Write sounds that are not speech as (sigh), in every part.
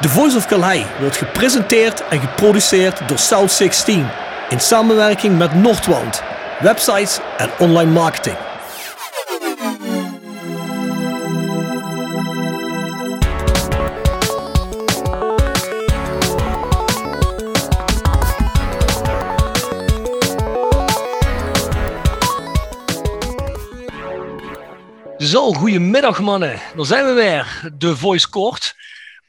The Voice of Calais wordt gepresenteerd en geproduceerd door South 16 in samenwerking met Noordwand, websites en online marketing. Zo, goedemiddag mannen. Dan zijn we weer. De Voice Court,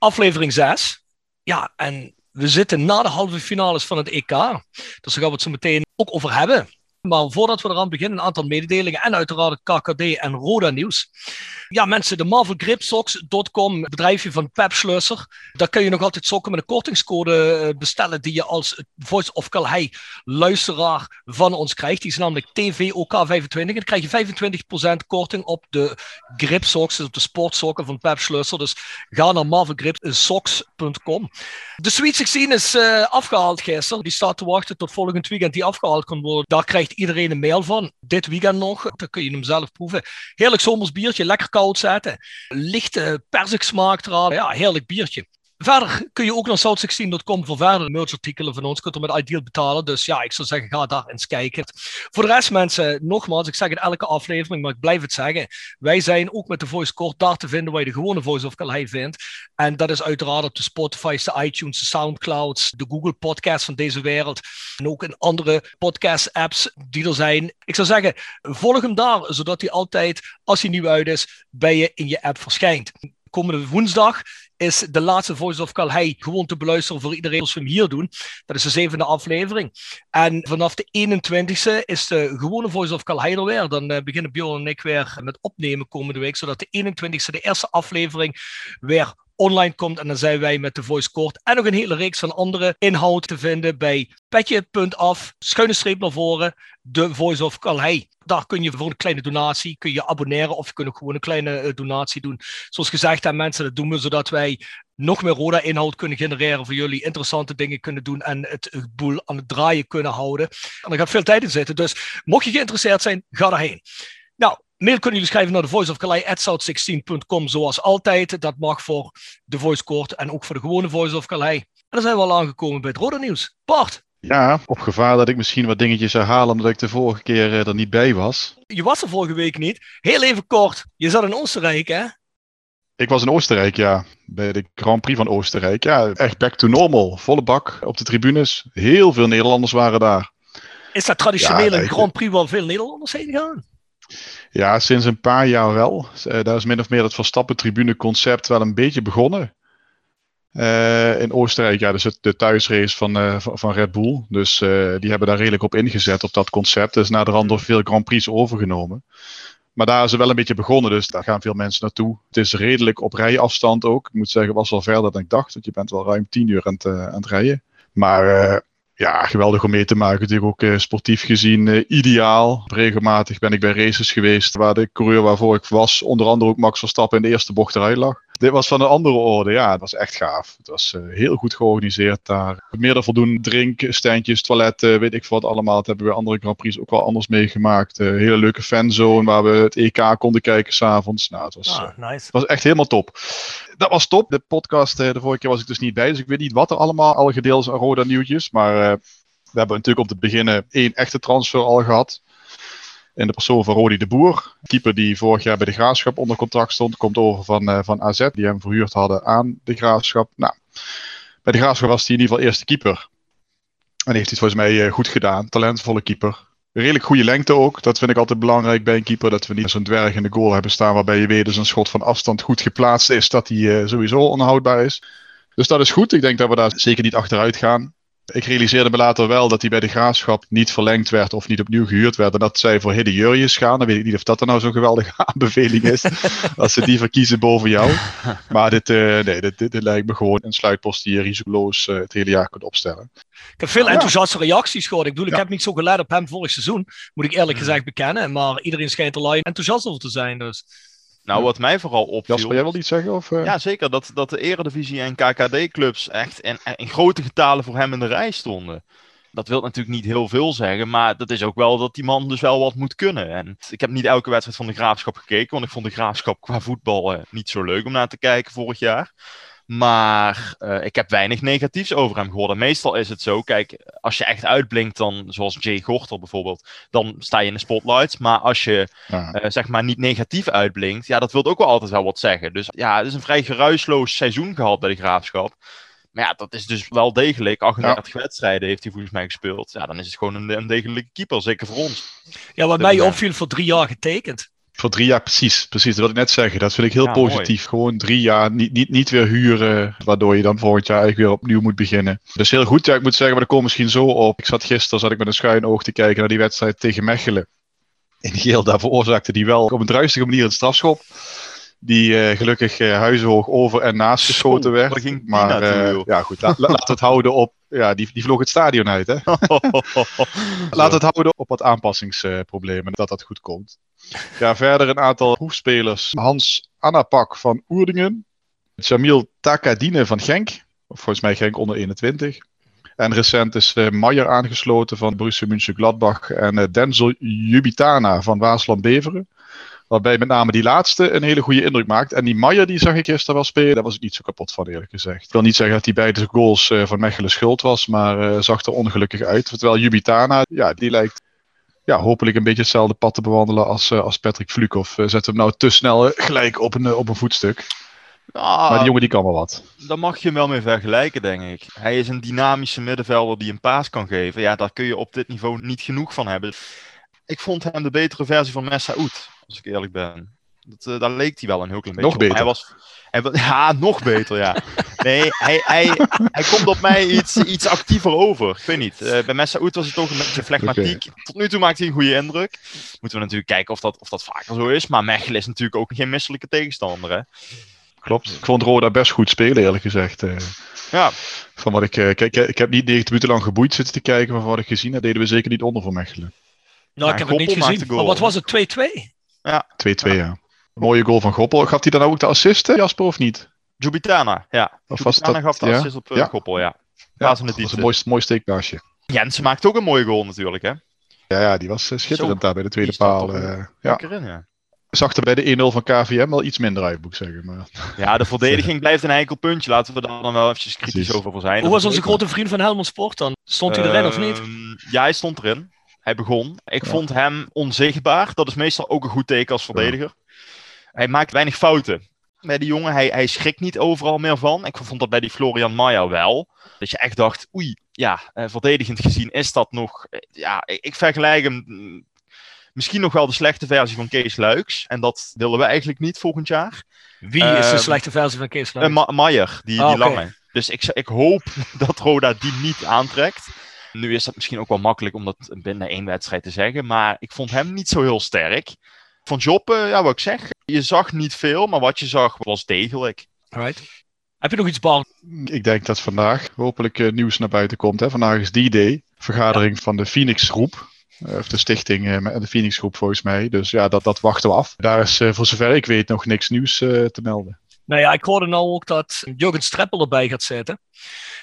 aflevering 6. Ja, en we zitten na de halve finales van het EK. Dus daar gaan we het zo meteen ook over hebben. Maar voordat we eraan beginnen, een aantal mededelingen en uiteraard het KKD en Roda nieuws. Ja, mensen, de marvelgripsocks.com, bedrijfje van Pep Schleusser. Daar kun je nog altijd sokken met een kortingscode eh, bestellen die je als Voice of Calhei luisteraar van ons krijgt. Die is namelijk TVOK25. En dan krijg je 25% korting op de gripsocks, dus op de sportsokken van Pep Schleusser. Dus ga naar marvelgripsocks.com. De Sweet 16 is uh, afgehaald gisteren. Die staat te wachten tot volgend weekend die afgehaald kan worden. Daar krijgt iedereen een mail van. Dit weekend nog. Dan kun je hem zelf proeven. Heerlijk zomers biertje, lekker koud zetten. Lichte persiksmaak eraan. Ja, heerlijk biertje. Verder kun je ook naar south16.com voor verdere merchartikelen van ons. Kunt er met Ideal betalen. Dus ja, ik zou zeggen, ga daar eens kijken. Voor de rest, mensen, nogmaals, ik zeg het elke aflevering, maar ik blijf het zeggen. Wij zijn ook met de Voice Court daar te vinden waar je de gewone Voice of Calais vindt. En dat is uiteraard op de Spotify's, de iTunes, de Soundclouds, de Google Podcasts van deze wereld. En ook in andere podcast-apps die er zijn. Ik zou zeggen, volg hem daar, zodat hij altijd, als hij nieuw uit is, bij je in je app verschijnt komende woensdag is de laatste Voice of Calhei gewoon te beluisteren voor iedereen als we hem hier doen. Dat is de zevende aflevering. En vanaf de 21ste is de gewone Voice of Calhei er weer. Dan uh, beginnen Bjorn en ik weer met opnemen komende week, zodat de 21ste, de eerste aflevering, weer online komt. En dan zijn wij met de Voice Court en nog een hele reeks van andere inhoud te vinden bij petje.af, schuine streep naar voren, de Voice of Calhei. Daar kun je voor een kleine donatie kun je abonneren of je kunt ook gewoon een kleine uh, donatie doen. Zoals gezegd aan mensen, dat doen we zodat wij nog meer Roda-inhoud kunnen genereren voor jullie, interessante dingen kunnen doen en het boel aan het draaien kunnen houden. En er gaat veel tijd in zitten, dus mocht je geïnteresseerd zijn, ga daarheen. Nou, mail kunnen jullie schrijven naar de Voice of Calais, zoals altijd. Dat mag voor de Voice Court en ook voor de gewone Voice of Calais. En dan zijn we al aangekomen bij het Roda Nieuws. Bart! Ja, op gevaar dat ik misschien wat dingetjes herhaal omdat ik de vorige keer er niet bij was. Je was er vorige week niet. Heel even kort, je zat in Oostenrijk hè? Ik was in Oostenrijk, ja. Bij de Grand Prix van Oostenrijk. Ja, echt back to normal. Volle bak op de tribunes. Heel veel Nederlanders waren daar. Is dat traditioneel een Grand Prix waar veel Nederlanders heen gaan? Ja, sinds een paar jaar wel. Daar is min of meer het Verstappen-tribune concept wel een beetje begonnen. Uh, in Oostenrijk, ja, dus het, de thuisrace van, uh, van Red Bull. Dus uh, die hebben daar redelijk op ingezet, op dat concept. Dus na de rand door veel Grand Prix overgenomen. Maar daar is het wel een beetje begonnen, dus daar gaan veel mensen naartoe. Het is redelijk op rijafstand ook. Ik moet zeggen, was wel verder dan ik dacht. Want je bent wel ruim tien uur aan aan het rijden. Maar ja, geweldig om mee te maken. Natuurlijk ook sportief gezien ideaal. Regelmatig ben ik bij races geweest waar de coureur waarvoor ik was, onder andere ook Max Verstappen in de eerste bocht eruit lag dit was van een andere orde. Ja, het was echt gaaf. Het was uh, heel goed georganiseerd daar. Meer dan voldoende drinkstandjes, toiletten, weet ik wat allemaal. Dat hebben we andere Grand Prix ook wel anders meegemaakt. Uh, hele leuke fanzone waar we het EK konden kijken s'avonds. Nou, het was, ah, nice. het was echt helemaal top. Dat was top. De podcast, de vorige keer was ik dus niet bij. Dus ik weet niet wat er allemaal al gedeeld is aan Roda nieuwtjes. Maar we hebben natuurlijk om te beginnen één echte transfer al gehad. In de persoon van Rodi de Boer. Keeper die vorig jaar bij de Graafschap onder contract stond. Komt over van, uh, van AZ. Die hem verhuurd hadden aan de Graafschap. Nou, bij de Graafschap was hij in ieder geval eerste keeper. En heeft hij volgens mij uh, goed gedaan. Talentvolle keeper. Redelijk goede lengte ook. Dat vind ik altijd belangrijk bij een keeper. Dat we niet zo'n dwerg in de goal hebben staan. Waarbij je weet dus een schot van afstand goed geplaatst is. Dat hij uh, sowieso onhoudbaar is. Dus dat is goed. Ik denk dat we daar zeker niet achteruit gaan. Ik realiseerde me later wel dat hij bij de graafschap niet verlengd werd of niet opnieuw gehuurd werd. En dat zij voor Hidde Jurjes gaan. Dan weet ik niet of dat dan nou zo'n geweldige (laughs) aanbeveling is. (laughs) als ze die verkiezen boven jou. Maar dit, uh, nee, dit, dit, lijkt me gewoon een sluitpost die je risicoloos uh, het hele jaar kunt opstellen. Ik heb veel enthousiaste reacties gehoord. Ik bedoel, ik heb niet zo gelet op hem vorig seizoen. Moet ik eerlijk gezegd bekennen. Maar iedereen schijnt er enthousiast over te zijn. Dus. Nou, wat mij vooral opviel... Jasper, jij wil iets zeggen? Of, uh... Ja, zeker. Dat, dat de eredivisie en KKD-clubs echt in, in grote getalen voor hem in de rij stonden. Dat wil natuurlijk niet heel veel zeggen, maar dat is ook wel dat die man dus wel wat moet kunnen. En ik heb niet elke wedstrijd van de Graafschap gekeken, want ik vond de Graafschap qua voetbal eh, niet zo leuk om naar te kijken vorig jaar. Maar uh, ik heb weinig negatiefs over hem gehoord. En meestal is het zo, kijk, als je echt uitblinkt dan, zoals Jay Gorter bijvoorbeeld, dan sta je in de spotlights. Maar als je, ja. uh, zeg maar, niet negatief uitblinkt, ja, dat wil ook wel altijd wel wat zeggen. Dus ja, het is een vrij geruisloos seizoen gehad bij de Graafschap. Maar ja, dat is dus wel degelijk. 38 ja. wedstrijden heeft hij volgens mij gespeeld. Ja, dan is het gewoon een, een degelijke keeper, zeker voor ons. Ja, wat mij opviel, voor drie jaar getekend. Voor drie jaar, precies. Precies, dat wilde ik net zeggen. Dat vind ik heel ja, positief. Mooi. Gewoon drie jaar, niet, niet, niet weer huren, waardoor je dan volgend jaar eigenlijk weer opnieuw moet beginnen. Dus heel goed. Ja, ik moet zeggen, maar dat komt misschien zo op. Ik zat gisteren, zat ik met een schuin oog te kijken naar die wedstrijd tegen Mechelen. In geel, daar veroorzaakte die wel op een druistige manier een strafschop. Die uh, gelukkig uh, huizenhoog over en naast geschoten werd. Maar uh, ja, goed, la, laat het houden op. Ja, die, die vloog het stadion uit. Hè? (laughs) (laughs) laat het houden op wat aanpassingsproblemen, dat dat goed komt. Ja, verder een aantal hoefspelers. Hans Annapak van Oerdingen. Jamil Takadine van Genk. Of volgens mij Genk onder 21. En recent is uh, Maier aangesloten van Borussia Mönchengladbach. En uh, Denzel Jubitana van Waasland Beveren. Waarbij met name die laatste een hele goede indruk maakt. En die Maier, die zag ik gisteren wel spelen. Daar was ik niet zo kapot van, eerlijk gezegd. Ik wil niet zeggen dat hij beide goals uh, van Mechelen schuld was. Maar zag er ongelukkig uit. Terwijl Jubitana, ja, die lijkt ja, hopelijk een beetje hetzelfde pad te bewandelen als, als Patrick Vlukov. Zet hem nou te snel gelijk op een, op een voetstuk. Ah, maar die jongen die kan wel wat. Daar mag je hem wel mee vergelijken, denk ik. Hij is een dynamische middenvelder die een paas kan geven. Ja, daar kun je op dit niveau niet genoeg van hebben. Ik vond hem de betere versie van Messaoud, als ik eerlijk ben. Dat, uh, daar leek hij wel een heel klein beetje Nog beter. Hij was, hij, (laughs) ja, nog beter, ja. Nee, hij, hij, hij komt op mij iets, iets actiever over. Ik weet niet. Uh, bij Messaoud was hij toch een beetje flegmatiek. Okay. Tot nu toe maakt hij een goede indruk. Moeten we natuurlijk kijken of dat, of dat vaker zo is. Maar Mechelen is natuurlijk ook geen misselijke tegenstander, hè. Klopt. Ik vond Roda best goed spelen, eerlijk gezegd. Uh, ja. Van wat ik, kijk, ik heb niet 90 minuten lang geboeid zitten te kijken, maar van wat ik gezien heb, deden we zeker niet onder voor Mechelen. Nou, ik heb het niet gezien. Maar wat was het? 2-2? Ja. 2-2, ja. ja. Mooie goal van Goppel. Gaf hij dan ook de assist, Jasper, of niet? Jubitana, ja. Of was Jubitana dat, gaf de assist op uh, ja. Goppel, ja. ja dat was een mooi, mooi steekpaasje. Jensen maakt ook een mooie goal natuurlijk, hè? Ja, ja die was uh, schitterend Zo, daar bij de tweede paal. Uh, ja. In, ja. Zag er bij de 1-0 van KVM wel iets minder uit, moet ik zeggen. Maar... Ja, de (laughs) verdediging blijft een enkel puntje. Laten we daar dan wel eventjes kritisch Precies. over zijn. Hoe was onze grote vriend van Helmond Sport dan? Stond hij erin of niet? Ehm, Ja, hij stond erin. Hij begon. Ik ja. vond hem onzichtbaar. Dat is meestal ook een goed teken als verdediger. Ja. Hij maakt weinig fouten. Bij die jongen, hij, hij schrikt niet overal meer van. Ik vond dat bij die Florian Maya wel. Dat je echt dacht, oei, ja, uh, verdedigend gezien is dat nog... Uh, ja, ik, ik vergelijk hem mm, misschien nog wel de slechte versie van Kees Luiks. En dat willen we eigenlijk niet volgend jaar. Wie uh, is de slechte versie van Kees Luiks? Ma Maier, die, Ah, die oké. lange. Dus ik, ik hoop (laughs) dat Roda die niet aantrekt. Nu is dat misschien ook wel makkelijk om dat binnen één wedstrijd te zeggen. Maar ik vond hem niet zo heel sterk. Van Joppe, ja, wat ik zeg. Je zag niet veel, maar wat je zag was degelijk. Right. Heb je nog iets bal? Ik denk dat vandaag hopelijk uh, nieuws naar buiten komt. Hè. Vandaag is D-Day, vergadering ja. van de Phoenix Groep. Uh, of de stichting uh, de Phoenix Groep volgens mij. Dus ja, dat, dat wachten we af. Daar is voor zover ik weet nog niks nieuws te melden. Nou ja, ik hoorde nou ook dat Jurgen Streppel erbij gaat zitten.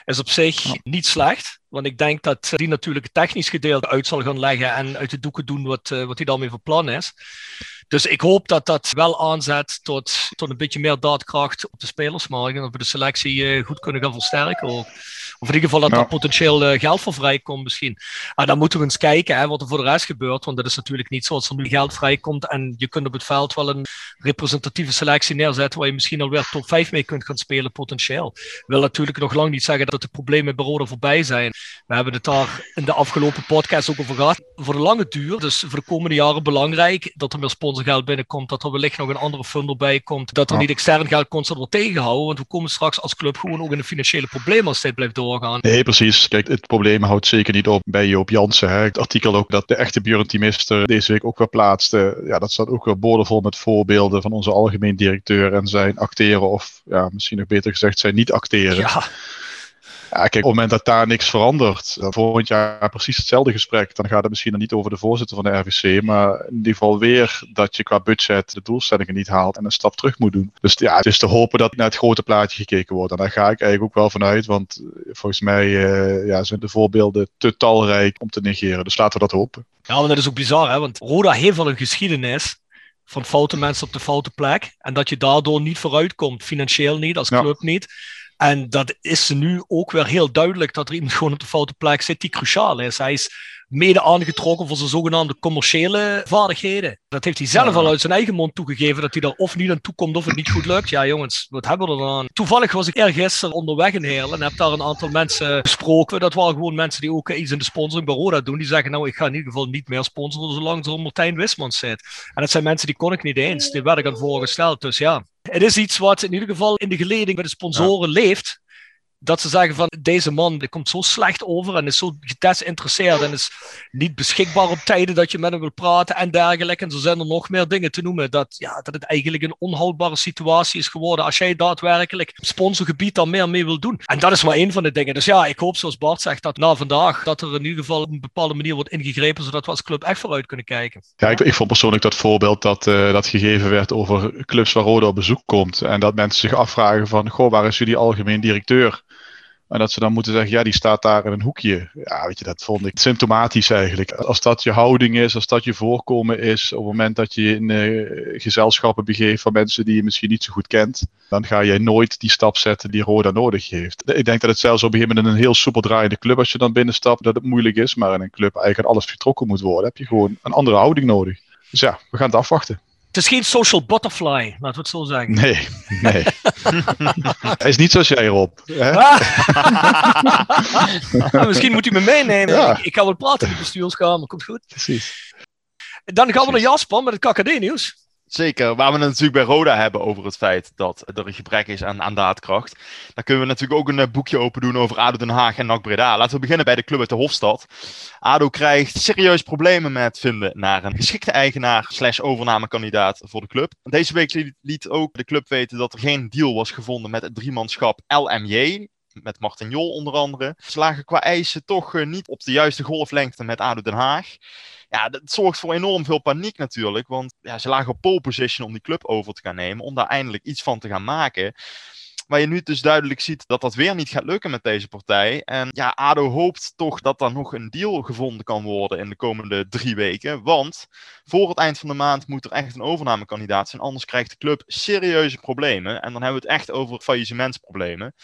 Is op zich ja. niet slecht. Want ik denk dat die natuurlijk het technisch gedeelte uit zal gaan leggen en uit de doeken doen wat, uh, wat hij daarmee van plan is. Dus ik hoop dat dat wel aanzet tot, tot een beetje meer daadkracht op de spelersmarkt. En dat we de selectie uh, goed kunnen gaan versterken ook. Of in ieder geval dat ja. daar potentieel uh, geld voor vrijkomt misschien. En dan moeten we eens kijken hè, wat er voor de rest gebeurt. Want dat is natuurlijk niet zoals er nu geld vrijkomt. En je kunt op het veld wel een representatieve selectie neerzetten. Waar je misschien alweer top 5 mee kunt gaan spelen potentieel. Wil natuurlijk nog lang niet zeggen dat de problemen bij Roda voorbij zijn. We hebben het daar in de afgelopen podcast ook over gehad. Voor de lange duur, dus voor de komende jaren belangrijk. Dat er meer sponsorgeld binnenkomt. Dat er wellicht nog een andere funder bij komt. Dat er ja. niet extern geld constant wordt tegenhouden. Want we komen straks als club gewoon ook in de financiële problemen als dit blijft doorgaan. Nee, precies. Kijk, het probleem houdt zeker niet op bij Joop Jansen. Hè. Het artikel ook dat de echte Björn deze week ook weer plaatste. Ja, dat staat ook weer boordevol met voorbeelden van onze algemeen directeur en zijn acteren. Of ja, misschien nog beter gezegd, zijn niet acteren. Ja. Ja, kijk, op het moment dat daar niks verandert, dan volgend jaar precies hetzelfde gesprek, dan gaat het misschien dan niet over de voorzitter van de RVC, maar in ieder geval weer dat je qua budget de doelstellingen niet haalt en een stap terug moet doen. Dus ja, het is te hopen dat naar het grote plaatje gekeken wordt. En daar ga ik eigenlijk ook wel vanuit, want volgens mij uh, ja, zijn de voorbeelden te talrijk om te negeren. Dus laten we dat hopen. Ja, maar dat is ook bizar, hè? want Roda heeft wel een geschiedenis van foute mensen op de foute plek. En dat je daardoor niet vooruit komt, financieel niet, als club ja. niet. En dat is nu ook weer heel duidelijk dat er iemand gewoon op de foute plek zit die cruciaal is. Hij is mede aangetrokken voor zijn zogenaamde commerciële vaardigheden. Dat heeft hij zelf al uit zijn eigen mond toegegeven, dat hij er of niet aan toe komt of het niet goed lukt. Ja jongens, wat hebben we er dan aan? Toevallig was ik ergisteren onderweg in Heerlen en heb daar een aantal mensen gesproken. Dat waren gewoon mensen die ook iets in de sponsoring bij Roda doen. Die zeggen nou, ik ga in ieder geval niet meer sponsoren zolang er Martijn Wismans zit. En dat zijn mensen die kon ik niet eens. Die werd ik aan voorgesteld. Dus ja, het is iets wat in ieder geval in de geleding bij de sponsoren leeft dat ze zeggen van deze man die komt zo slecht over en is zo gedesinteresseerd en is niet beschikbaar op tijden dat je met hem wil praten en dergelijke. En zo zijn er nog meer dingen te noemen. Dat, ja, dat het eigenlijk een onhoudbare situatie is geworden als jij daadwerkelijk sponsorgebied dan meer mee wil doen. En dat is maar één van de dingen. Dus ja, ik hoop zoals Bart zegt dat na vandaag dat er in ieder geval op een bepaalde manier wordt ingegrepen zodat we als club echt vooruit kunnen kijken. Ja, ik, vond persoonlijk dat voorbeeld dat, uh, dat gegeven werd over clubs waar Roda op bezoek komt en dat mensen zich afvragen van goh, waar is jullie algemeen directeur? En dat ze dan moeten zeggen, ja, die staat daar in een hoekje. Ja, weet je, dat vond ik symptomatisch eigenlijk. Als dat je houding is, als dat je voorkomen is, op het moment dat je in uh, gezelschappen begeeft van mensen die je misschien niet zo goed kent, dan ga jij nooit die stap zetten die Roda nodig heeft. Ik denk dat het zelfs op een gegeven moment in een heel soepel draaiende club, als je dan binnenstapt, dat het moeilijk is. Maar in een club eigenlijk alles vertrokken moet worden, heb je gewoon een andere houding nodig. Dus ja, we gaan het afwachten. Het is geen social butterfly, laten we het zo zeggen. Nee, nee. (laughs) Hij is niet zoals jij, Rob. Hè? nou, misschien moet u me meenemen. Ja. Ik, ik, ga wel praten in de bestuurskamer, komt goed. Precies. Dan gaan we naar Jasper met het KKD-nieuws. Zeker, waar we het natuurlijk bij Roda hebben over het feit dat er een gebrek is aan, aan daadkracht. Dan kunnen we natuurlijk ook een eh, boekje open doen over ADO Den Haag en NAC Breda. Laten we beginnen bij de club uit de Hofstad. ADO krijgt serieus problemen met vinden naar een geschikte eigenaar slash overnamekandidaat voor de club. Deze week liet ook de club weten dat er geen deal was gevonden met het driemanschap LMJ met Martin Jol onder andere. Ze lagen qua eisen toch eh, niet op de juiste golflengte met ADO Den Haag ja, dat zorgt voor enorm veel paniek natuurlijk. Want ja, ze lagen op pole position om die club over te gaan nemen. Om daar eindelijk iets van te gaan maken. Waar je nu dus duidelijk ziet dat dat weer niet gaat lukken met deze partij. En ja, ADO hoopt toch dat er nog een deal gevonden kan worden in de komende drie weken. Want voor het eind van de maand moet er echt een overnamekandidaat zijn. Anders krijgt de club serieuze problemen. En dan hebben we het echt over faillissementsproblemen.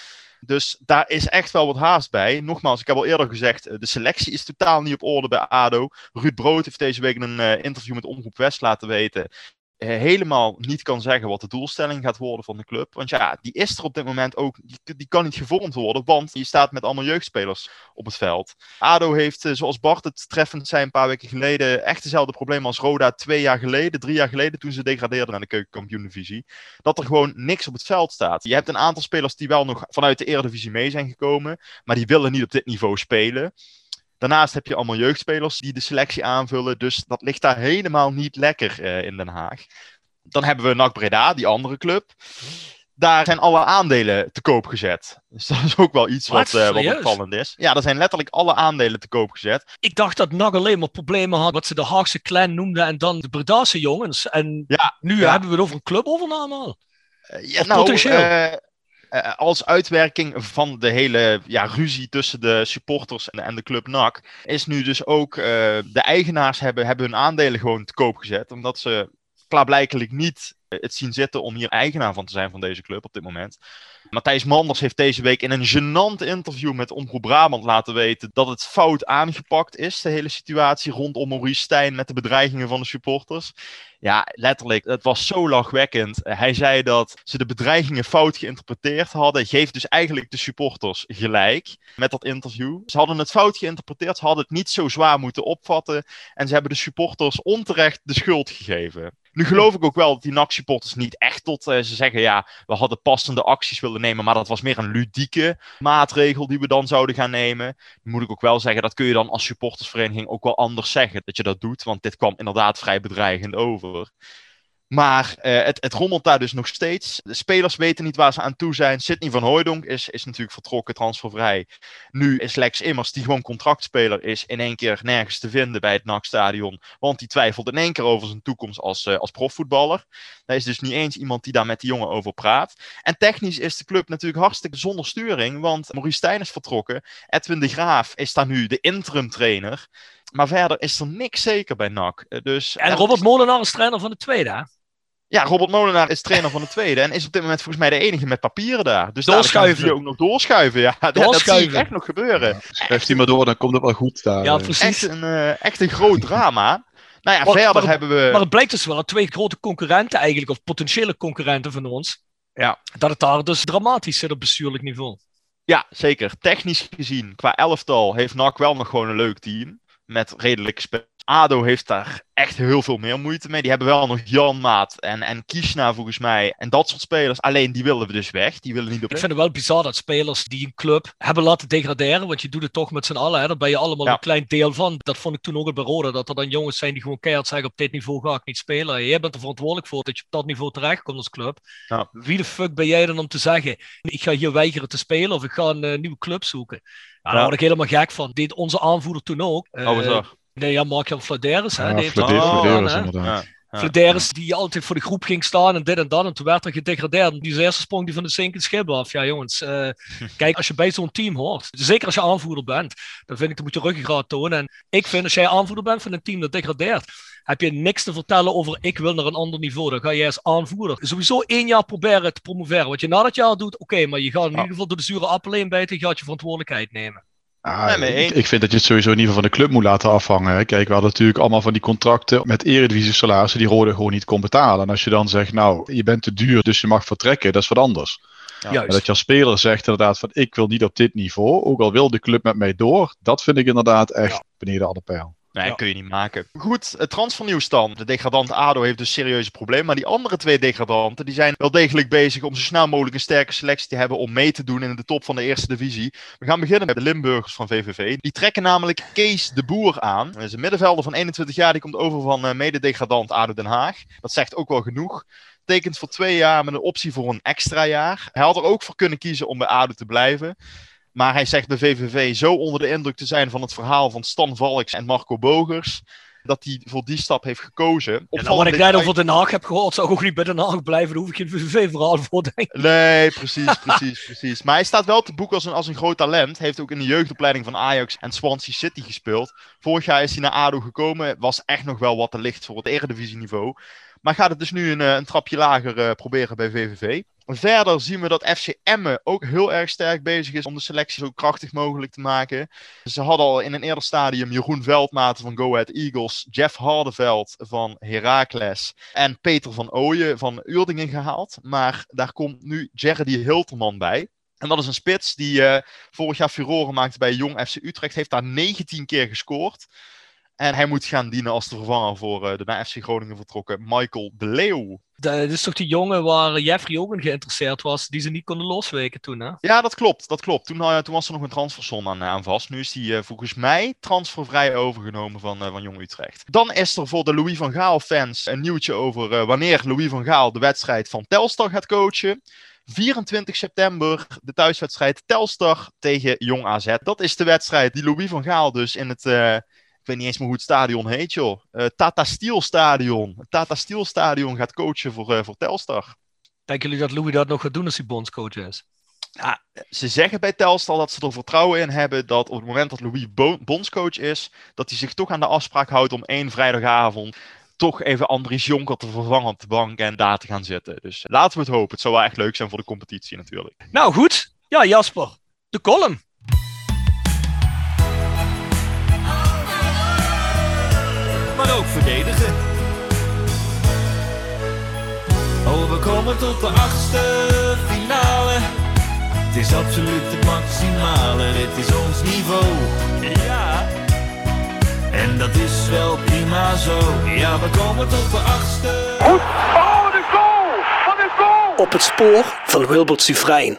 Dus daar is echt wel wat haast bij. Nogmaals, ik heb al eerder gezegd, eh, de selectie is totaal niet op orde bij ADO. Ruud Brood heeft deze week een uh, interview met Omroep West laten weten helemaal niet kan zeggen wat de doelstelling gaat worden van de club. Want ja, die is er op dit moment ook, die, die kan niet gevormd worden, want je staat met allemaal jeugdspelers op het veld. ADO heeft, eh, zoals Bart het treffend zei een paar weken geleden, echt dezelfde problemen als Roda twee jaar geleden, drie jaar geleden, toen ze degradeerden naar de keukenkampioen-divisie. Dat er gewoon niks op het veld staat. Je hebt een aantal spelers die wel nog vanuit de Eredivisie mee zijn gekomen, maar die willen niet op dit niveau spelen. Daarnaast heb je allemaal jeugdspelers die de selectie aanvullen. Dus dat ligt daar helemaal niet lekker uh, in Den Haag. Dan hebben we NAC Breda, die andere club. Daar zijn alle aandelen te koop gezet. Dus dat is ook wel iets wat, wat, uh, wat opvallend is. Ja, er zijn letterlijk alle aandelen te koop gezet. Ik dacht dat NAC alleen maar problemen had wat ze de Haagse clan noemden en dan de Bredase jongens. En ja, nu ja. hebben we het over een clubovername al. Uh, ja, nou, potentieel. Eh, als uitwerking van de hele ja, ruzie tussen de supporters en, de club NAC, is nu dus ook uh, de eigenaars hebben, hebben hun aandelen gewoon te koop gezet. Omdat ze klaarblijkelijk niet het zien zitten om hier eigenaar van te zijn van deze club op dit moment. Matthijs Manders heeft deze week in een gênant interview met Omroep Brabant laten weten dat het fout aangepakt is, de hele situatie rondom Maurice Stijn met de bedreigingen van de supporters. Ja, letterlijk, het was zo lachwekkend. Hij zei dat ze de bedreigingen fout geïnterpreteerd hadden. Geeft dus eigenlijk de supporters gelijk met dat interview. Ze hadden het fout geïnterpreteerd, ze hadden het niet zo zwaar moeten opvatten. En ze hebben de supporters onterecht de schuld gegeven. Nu geloof ik ook wel dat die NAC-supporters niet echt tot... Uh, ze zeggen, ja, we hadden passende acties willen nemen, maar dat was meer een ludieke maatregel die we dan zouden gaan nemen. Moet ik ook wel zeggen, dat kun je dan als supportersvereniging ook wel anders zeggen, dat je dat doet, want dit kwam inderdaad vrij bedreigend over. Maar uh, het, het rommelt daar dus nog steeds. De spelers weten niet waar ze aan toe zijn. Sidney van Hooijdonk is, is natuurlijk vertrokken, transfervrij. Nu is Lex Immers, die gewoon contractspeler is, in één keer nergens te vinden bij het NAC-stadion. Want die twijfelt in één keer over zijn toekomst als, uh, als profvoetballer. Er is dus niet eens iemand die daar met die jongen over praat. En technisch is de club natuurlijk hartstikke zonder sturing. Want Maurice Stijn is vertrokken. Edwin de Graaf is daar nu de interim trainer. Maar verder is er niks zeker bij NAC. Dus en Robert Molenaar is trainer van de tweede? Ja, Robert Molenaar is trainer van de tweede en is op dit moment volgens mij de enige met papieren daar. Dus doorschuiven. daar ook nog doorschuiven. Ja, (laughs) doorschuiven. dat zie ik echt nog gebeuren. Ja, schrijft hij maar door, dan komt het wel goed daar. Ja, precies. Echt een, uh, echt een groot drama. Nou ja, verder maar, hebben we... Maar het blijkt dus wel dat twee grote concurrenten eigenlijk, of potentiële concurrenten van ons, ja. dat het daar dus dramatisch zit op bestuurlijk niveau. Ja, zeker. Technisch gezien, qua elftal, heeft NAC wel nog gewoon een leuk team. Met redelijk spel. ADO heeft daar echt heel veel meer moeite mee. Die hebben wel nog Jan Maat en, en Kishna volgens mij. En dat soort spelers. Alleen die willen we dus weg. Die willen niet op. Ik vind het wel bizar dat spelers die een club hebben laten degraderen. Want je doet het toch met z'n allen. Hè? Daar ben je allemaal een klein deel van. Dat vond ik toen ook bij Roda. Dat er dan jongens zijn die gewoon keihard zeggen op dit niveau ga ik niet spelen. Jij bent er verantwoordelijk voor dat je op dat niveau terechtkomt als club. Ja. Wie de fuck ben jij dan om te zeggen ik ga hier weigeren te spelen of ik ga een uh, nieuwe club zoeken. Ja, daar word ik helemaal gek van. Deed onze aanvoerder toen ook. Uh, oh. Nee, ja, Mark-Jan Flederis. Ja, Flederis, inderdaad. Ja. Flederis die altijd voor de groep ging staan en dit en dat. En toen werd er gedegradeerd. Die eerste sprong die van de zinkende schip af. Ja, jongens. Uh, (laughs) kijk, als je bij zo'n team hoort. Zeker als je aanvoerder bent. Dan vind ik, dan moet je ruggengraat tonen. En ik vind, als jij aanvoerder bent van een team dat degradeert. Heb je niks te vertellen over ik wil naar een ander niveau. Dan ga jij als aanvoerder sowieso één jaar proberen te promoveren. Wat je na dat jaar doet, oké. Okay, maar je gaat in ieder geval door de zure appel heen bijten. Je gaat je verantwoordelijkheid nemen. Ah, ik, ik, vind dat je het sowieso in ieder geval van de club moet laten afhangen. Kijk, we hadden natuurlijk allemaal van die contracten met eredivisie salarissen die Rode gewoon niet kon betalen. En als je dan zegt, nou, je bent te duur, dus je mag vertrekken, dat is wat anders. Ja, maar dat je als speler zegt inderdaad van, ik wil niet op dit niveau, ook al wil de club met mij door, dat vind ik inderdaad echt ja. beneden alle pijl. Nee, ja. kun je niet maken. Goed, het transfernieuws dan. De degradant ADO heeft dus serieuze problemen. Maar die andere twee degradanten die zijn wel degelijk bezig om zo snel mogelijk een sterke selectie te hebben om mee te doen in de top van de eerste divisie. We gaan beginnen met de Limburgers van VVV. Die trekken namelijk Kees de Boer aan. Dat is een middenvelder van 21 jaar. Die komt over van uh, mede-degradant ADO Den Haag. Dat zegt ook wel genoeg. Tekent voor twee jaar met een optie voor een extra jaar. Hij had er ook voor kunnen kiezen om bij ADO te blijven. Maar hij zegt bij VVV zo onder de indruk te zijn van het verhaal van Stan Valks en Marco Bogers. Dat hij voor die stap heeft gekozen. En nou, wat ik net over Den Haag heb gehoord, zou ook niet bij Den Haag blijven. Daar hoef ik geen VVV-verhaal voor denken. Nee, precies, (laughs) precies, precies. Maar hij staat wel te boek als een, als een groot talent. Heeft ook in de jeugdopleiding van Ajax en Swansea City gespeeld. Vorig jaar is hij naar ADO gekomen. Was echt nog wel wat te licht voor het eredivisieniveau. Maar gaat het dus nu een, een trapje lager uh, proberen bij VVV. Verder zien we dat FC Emmen ook heel erg sterk bezig is om de selectie zo krachtig mogelijk te maken. Ze hadden al in een eerder stadium Jeroen Veldmaten van Go Ahead Eagles, Jeff Hardeveld van Heracles en Peter van Ooyen van Uerdingen gehaald. Maar daar komt nu Jerry Hilterman bij. En dat is een spits die uh, vorig jaar furoren maakte bij Jong FC Utrecht. Heeft daar 19 keer gescoord. En hij moet gaan dienen als de vervanger voor uh, de naar FC Groningen vertrokken Michael de Leeuw. Dat is toch die jongen waar Jeffrey ook in geïnteresseerd was, die ze niet konden losweken toen, hè? Ja, dat klopt. Dat klopt. Toen, uh, toen was er nog een transfersom aan, aan vast. Nu is die uh, volgens mij transfervrij overgenomen van, van Jong Utrecht. Dan is er voor de Louis van Gaal fans een nieuwtje over wanneer Louis van Gaal de wedstrijd van Telstar gaat coachen. 24 september de thuiswedstrijd Telstar tegen Jong AZ. Dat is de wedstrijd die Louis van Gaal dus in het ik weet niet eens meer hoe het stadion heet, joh. Uh, Tata Steel Stadion. Tata Steel Stadion gaat coachen voor, uh, voor Telstar. Denken jullie dat Louis dat nog gaat doen als hij bondscoach is? Ja, ze zeggen bij Telstar dat ze er vertrouwen in hebben dat op het moment dat Louis bondscoach is, dat hij zich toch aan de afspraak houdt om één vrijdagavond toch even Andries Jonker te vervangen op de bank en daar te gaan zitten. Dus laten we het hopen. Het zou wel echt leuk zijn voor de competitie natuurlijk. Nou goed. Ja, Jasper. De column. Verdedigen. Oh, we komen tot de achtste finale. Het is absoluut het maximale, dit is ons niveau. Ja. En dat is wel prima zo. Ja, we komen tot de achtste. Goed. Oh, de goal! Wat een goal! Op het spoor van Wilbert Sufrein.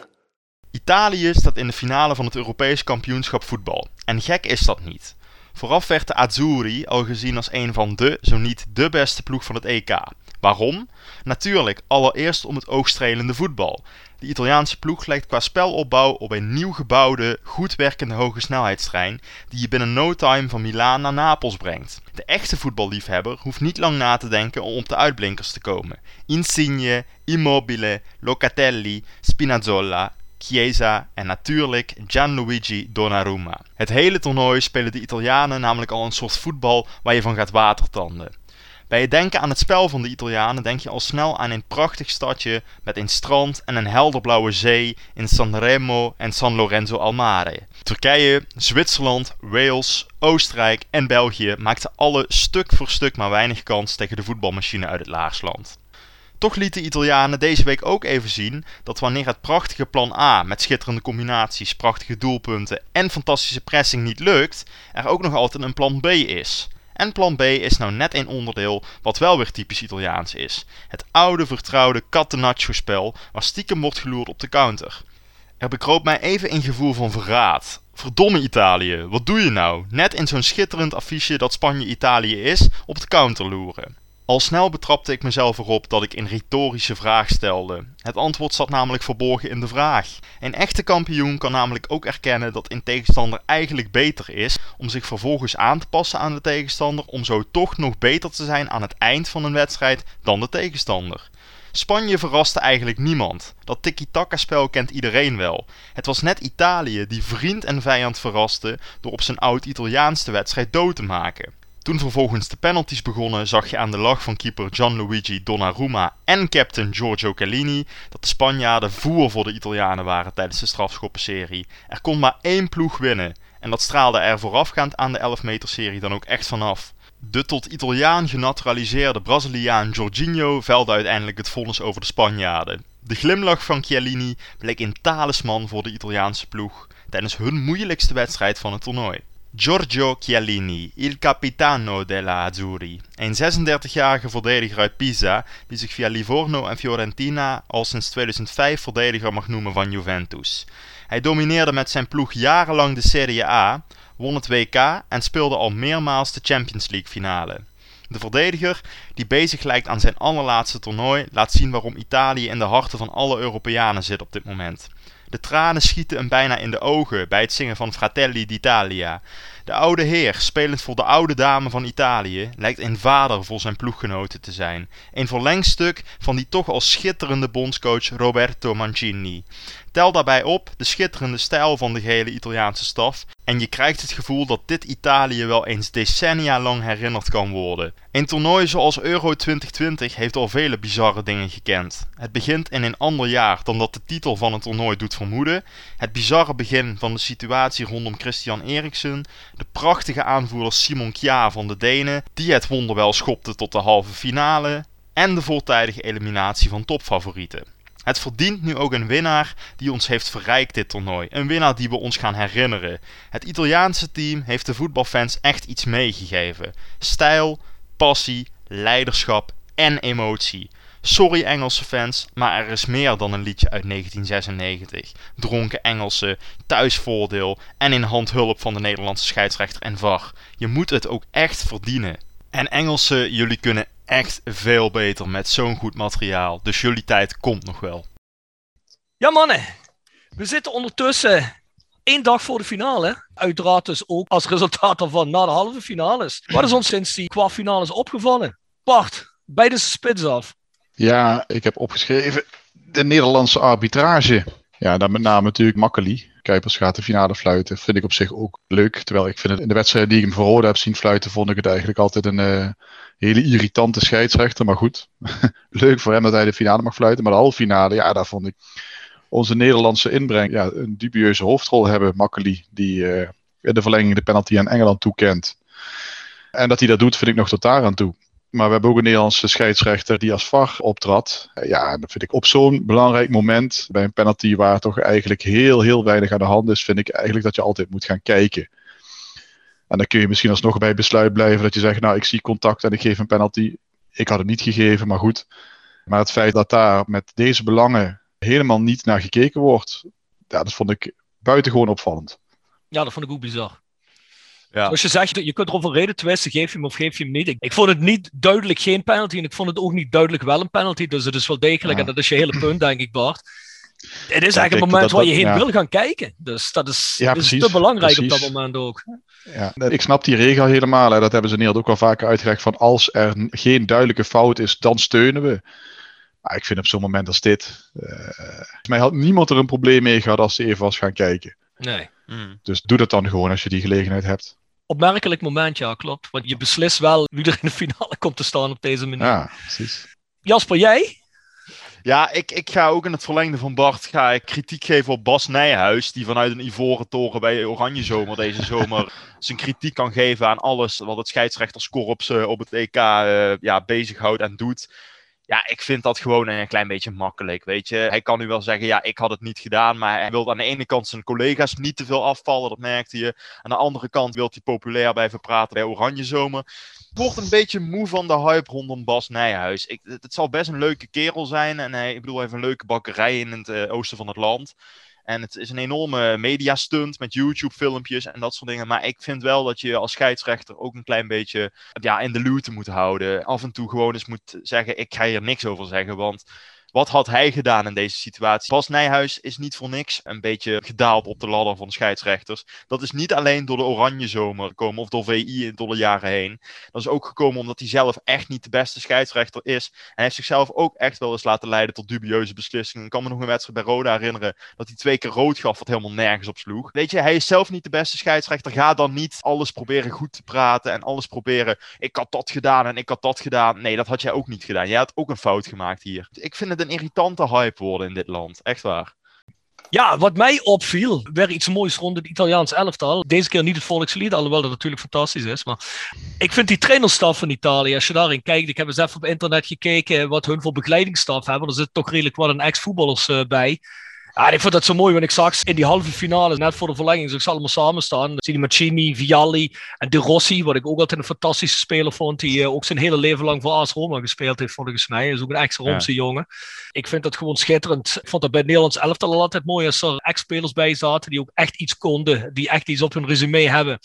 Italië staat in de finale van het Europees kampioenschap voetbal. En gek is dat niet. Vooraf werd de Azzurri al gezien als een van de, zo niet de beste ploeg van het EK. Waarom? Natuurlijk, allereerst om het oogstrelende voetbal. De Italiaanse ploeg lijkt qua spelopbouw op een nieuw gebouwde, goed werkende hoge snelheidstrein die je binnen no time van Milaan naar Napels brengt. De echte voetballiefhebber hoeft niet lang na te denken om op de uitblinkers te komen. Insigne, Immobile, Locatelli, Spinazzola Chiesa en natuurlijk Gianluigi Donnarumma. Het hele toernooi spelen de Italianen namelijk al een soort voetbal waar je van gaat watertanden. Bij het denken aan het spel van de Italianen denk je al snel aan een prachtig stadje met een strand en een helderblauwe zee in Sanremo en San Lorenzo al Mare. Turkije, Zwitserland, Wales, Oostenrijk en België maakten alle stuk voor stuk maar weinig kans tegen de voetbalmachine uit het Laarsland. Toch lieten de Italianen deze week ook even zien dat wanneer het prachtige plan A met schitterende combinaties, prachtige doelpunten en fantastische pressing niet lukt, er ook nog altijd een plan B is. En plan B is nou net een onderdeel wat wel weer typisch Italiaans is. Het oude vertrouwde catenaccio spel waar stiekem wordt geloerd op de counter. Er bekroop mij even een gevoel van verraad. Verdomme Italië, wat doe je nou? Net in zo'n schitterend affiche dat Spanje Italië is, op de counter loeren. Al snel betrapte ik mezelf erop dat ik een retorische vraag stelde. Het antwoord zat namelijk verborgen in de vraag. Een echte kampioen kan namelijk ook erkennen dat een tegenstander eigenlijk beter is, om zich vervolgens aan te passen aan de tegenstander, om zo toch nog beter te zijn aan het eind van een wedstrijd dan de tegenstander. Spanje verraste eigenlijk niemand. Dat tiki-taka-spel kent iedereen wel. Het was net Italië die vriend en vijand verraste door op zijn oud-Italiaans de wedstrijd dood te maken. Toen vervolgens de penalties begonnen, zag je aan de lach van keeper Gianluigi Donnarumma en captain Giorgio Callini dat de Spanjaarden voer voor de Italianen waren tijdens de strafschoppenserie. Er kon maar één ploeg winnen en dat straalde er voorafgaand aan de 11 meter serie dan ook echt vanaf. De tot Italiaan genaturaliseerde Braziliaan Jorginho velde uiteindelijk het vonnis over de Spanjaarden. De glimlach van Chiellini bleek een talisman voor de Italiaanse ploeg tijdens hun moeilijkste wedstrijd van het toernooi. Giorgio Chiellini, il capitano della Azzurri, een 36-jarige verdediger uit Pisa die zich via Livorno en Fiorentina al sinds 2005 verdediger mag noemen van Juventus. Hij domineerde met zijn ploeg jarenlang de Serie A, won het WK en speelde al meermaals de Champions League finale. De verdediger, die bezig lijkt aan zijn allerlaatste toernooi, laat zien waarom Italië in de harten van alle Europeanen zit op dit moment. De tranen schieten hem bijna in de ogen bij het zingen van Fratelli d'Italia. De oude heer, spelend voor de oude dame van Italië, lijkt een vader voor zijn ploeggenoten te zijn. Een verlengstuk van die toch al schitterende bondscoach Roberto Mancini. Tel daarbij op de schitterende stijl van de gehele Italiaanse staf en je krijgt het gevoel dat dit Italië wel eens decennia lang herinnerd kan worden. Een toernooi zoals Euro 2020 heeft al vele bizarre dingen gekend. Het begint in een ander jaar dan dat de titel van het toernooi doet vermoeden. Het bizarre begin van de situatie rondom Christian Eriksen. De prachtige aanvoerder Simon Kja van de Denen, die het wonderwel schopte tot de halve finale. En de voortijdige eliminatie van topfavorieten. Het verdient nu ook een winnaar die ons heeft verrijkt dit toernooi. Een winnaar die we ons gaan herinneren. Het Italiaanse team heeft de voetbalfans echt iets meegegeven. Stijl, passie, leiderschap en emotie. Sorry Engelse fans, maar er is meer dan een liedje uit 1996. Dronken Engelsen, thuisvoordeel en in handhulp van de Nederlandse scheidsrechter en VAR. Je moet het ook echt verdienen. En Engelsen, jullie kunnen echt veel beter met zo'n goed materiaal. Dus jullie tijd komt nog wel. Ja, mannen. We zitten ondertussen één dag voor de finale. Uiteraard dus ook als resultaat ervan na de halve finales. Wat is ons sinds die kwartfinales opgevallen? Bart, bij de spits af. Ja, ik heb opgeschreven de Nederlandse arbitrage. Ja, dan met name natuurlijk Makkeli. Kuipers gaat de finale fluiten. Vind ik op zich ook leuk. Terwijl ik vind het in de wedstrijd die ik hem voor heb zien fluiten, vond ik het eigenlijk altijd een uh, hele irritante scheidsrechter. Maar goed, (laughs) leuk voor hem dat hij de finale mag fluiten. Maar de halve finale, ja, daar vond ik onze Nederlandse inbreng ja, een dubieuze hoofdrol hebben. Makkeli, die in de verlenging de penalty aan Engeland toekent. En dat hij dat doet, vind ik nog tot daar aan toe. Maar we hebben ook een Nederlandse scheidsrechter die als VAR optrad. Ja, dat vind ik op zo'n belangrijk moment, bij een penalty waar toch eigenlijk heel, heel weinig aan de hand is, vind ik eigenlijk dat je altijd moet gaan kijken. En dan kun je misschien alsnog bij besluit blijven dat je zegt, nou ik zie contact en ik geef een penalty. Ik had het niet gegeven, maar goed. Maar het feit dat daar met deze belangen helemaal niet naar gekeken wordt, ja, dat vond ik buitengewoon opvallend. Ja, dat vond ik ook bizar. Ja. Zoals je zegt, je kunt erover reden twisten, geef je hem of geef je hem niet. Ik, ik, vond het niet duidelijk geen penalty en ik vond het ook niet duidelijk wel een penalty. Dus het is wel degelijk, en dat is je hele punt, denk ik, Bart. Het is eigenlijk het moment waar je heen wil gaan kijken. Dus dat is, is te belangrijk precies. op dat moment ook. Ja, ik snap die regel helemaal. Hè. Dat hebben ze Nederland ook wel vaker uitgelegd. Van als er geen duidelijke fout is, dan steunen we. Maar ik vind op zo'n moment als dit. Uh, mij had niemand er een probleem mee gehad als ze even was gaan kijken. Nee. Mm. Dus doe dat dan gewoon als je die gelegenheid hebt. Opmerkelijk moment, ja, klopt. Want je beslist wel wie er in de finale komt te staan op deze manier. Ja, precies. Jasper, jij? Ja, ik, ik ga ook in het verlengde van Bart ga ik kritiek geven op Bas Nijhuis. Die vanuit een ivoren toren bij Oranje Zomer deze (laughs) zomer zijn kritiek kan geven aan alles wat het scheidsrechterskorps uh, op het EK uh, ja, bezighoudt en doet. Ja, ik vind dat gewoon een klein beetje makkelijk, weet je. Hij kan nu wel zeggen, ja, ik had het niet gedaan, maar hij wil aan de ene kant zijn collega's niet te veel afvallen, dat merkte je. Aan de andere kant wil hij populair blijven praten bij Oranje Zomer. Word een beetje moe van de hype rondom Bas Nijhuis. Ik, het, zal best een leuke kerel zijn en hij, ik bedoel, hij heeft een leuke bakkerij in het uh, oosten van het land. En het is een enorme mediastunt met YouTube-filmpjes en dat soort dingen. Maar ik vind wel dat je als scheidsrechter ook een klein beetje ja, in de luwte moet houden. Af en toe gewoon eens moet zeggen: ik ga hier niks over zeggen. Want wat had hij gedaan in deze situatie? Bas Nijhuis is niet voor niks een beetje gedaald op de ladder van scheidsrechters. Dat is niet alleen door de Oranje Zomer gekomen of door VI door de jaren heen. Dat is ook gekomen omdat hij zelf echt niet de beste scheidsrechter is. En hij heeft zichzelf ook echt wel eens laten leiden tot dubieuze beslissingen. Ik kan me nog een wedstrijd bij Roda herinneren dat hij twee keer rood gaf, wat helemaal nergens op sloeg. Weet je, hij is zelf niet de beste scheidsrechter. Ga dan niet alles proberen goed te praten en alles proberen. Ik had dat gedaan en ik had dat gedaan. Nee, dat had jij ook niet gedaan. Jij had ook een fout gemaakt hier. Ik vind het irritante hype worden in dit land. Echt waar. Ja, wat mij opviel, weer iets moois rond het Italiaans elftal. Deze keer niet het volkslied, alhoewel dat natuurlijk fantastisch is. Maar ik vind die trainerstaf van Italië, als je daarin kijkt, ik heb eens even op internet gekeken wat hun voor begeleidingsstaf hebben. Er zit toch redelijk wat een ex-voetballers uh, bij. Ja, ik vond dat zo mooi, want ik zag in die halve finale, net voor de verlenging, zag ze allemaal samen staan. Dan zie je Mancini, Vialli en De Rossi, wat ik ook altijd een fantastische speler vond, die uh, ook zijn hele leven lang voor AS Roma gespeeld heeft, volgens mij. Hij is ook een ex-Romse ja. jongen. Ik vind dat gewoon schitterend. Ik vond dat bij het Nederlands elftal altijd mooi als er ex-spelers bij zaten, die ook echt iets konden, die echt iets op hun resume hebben.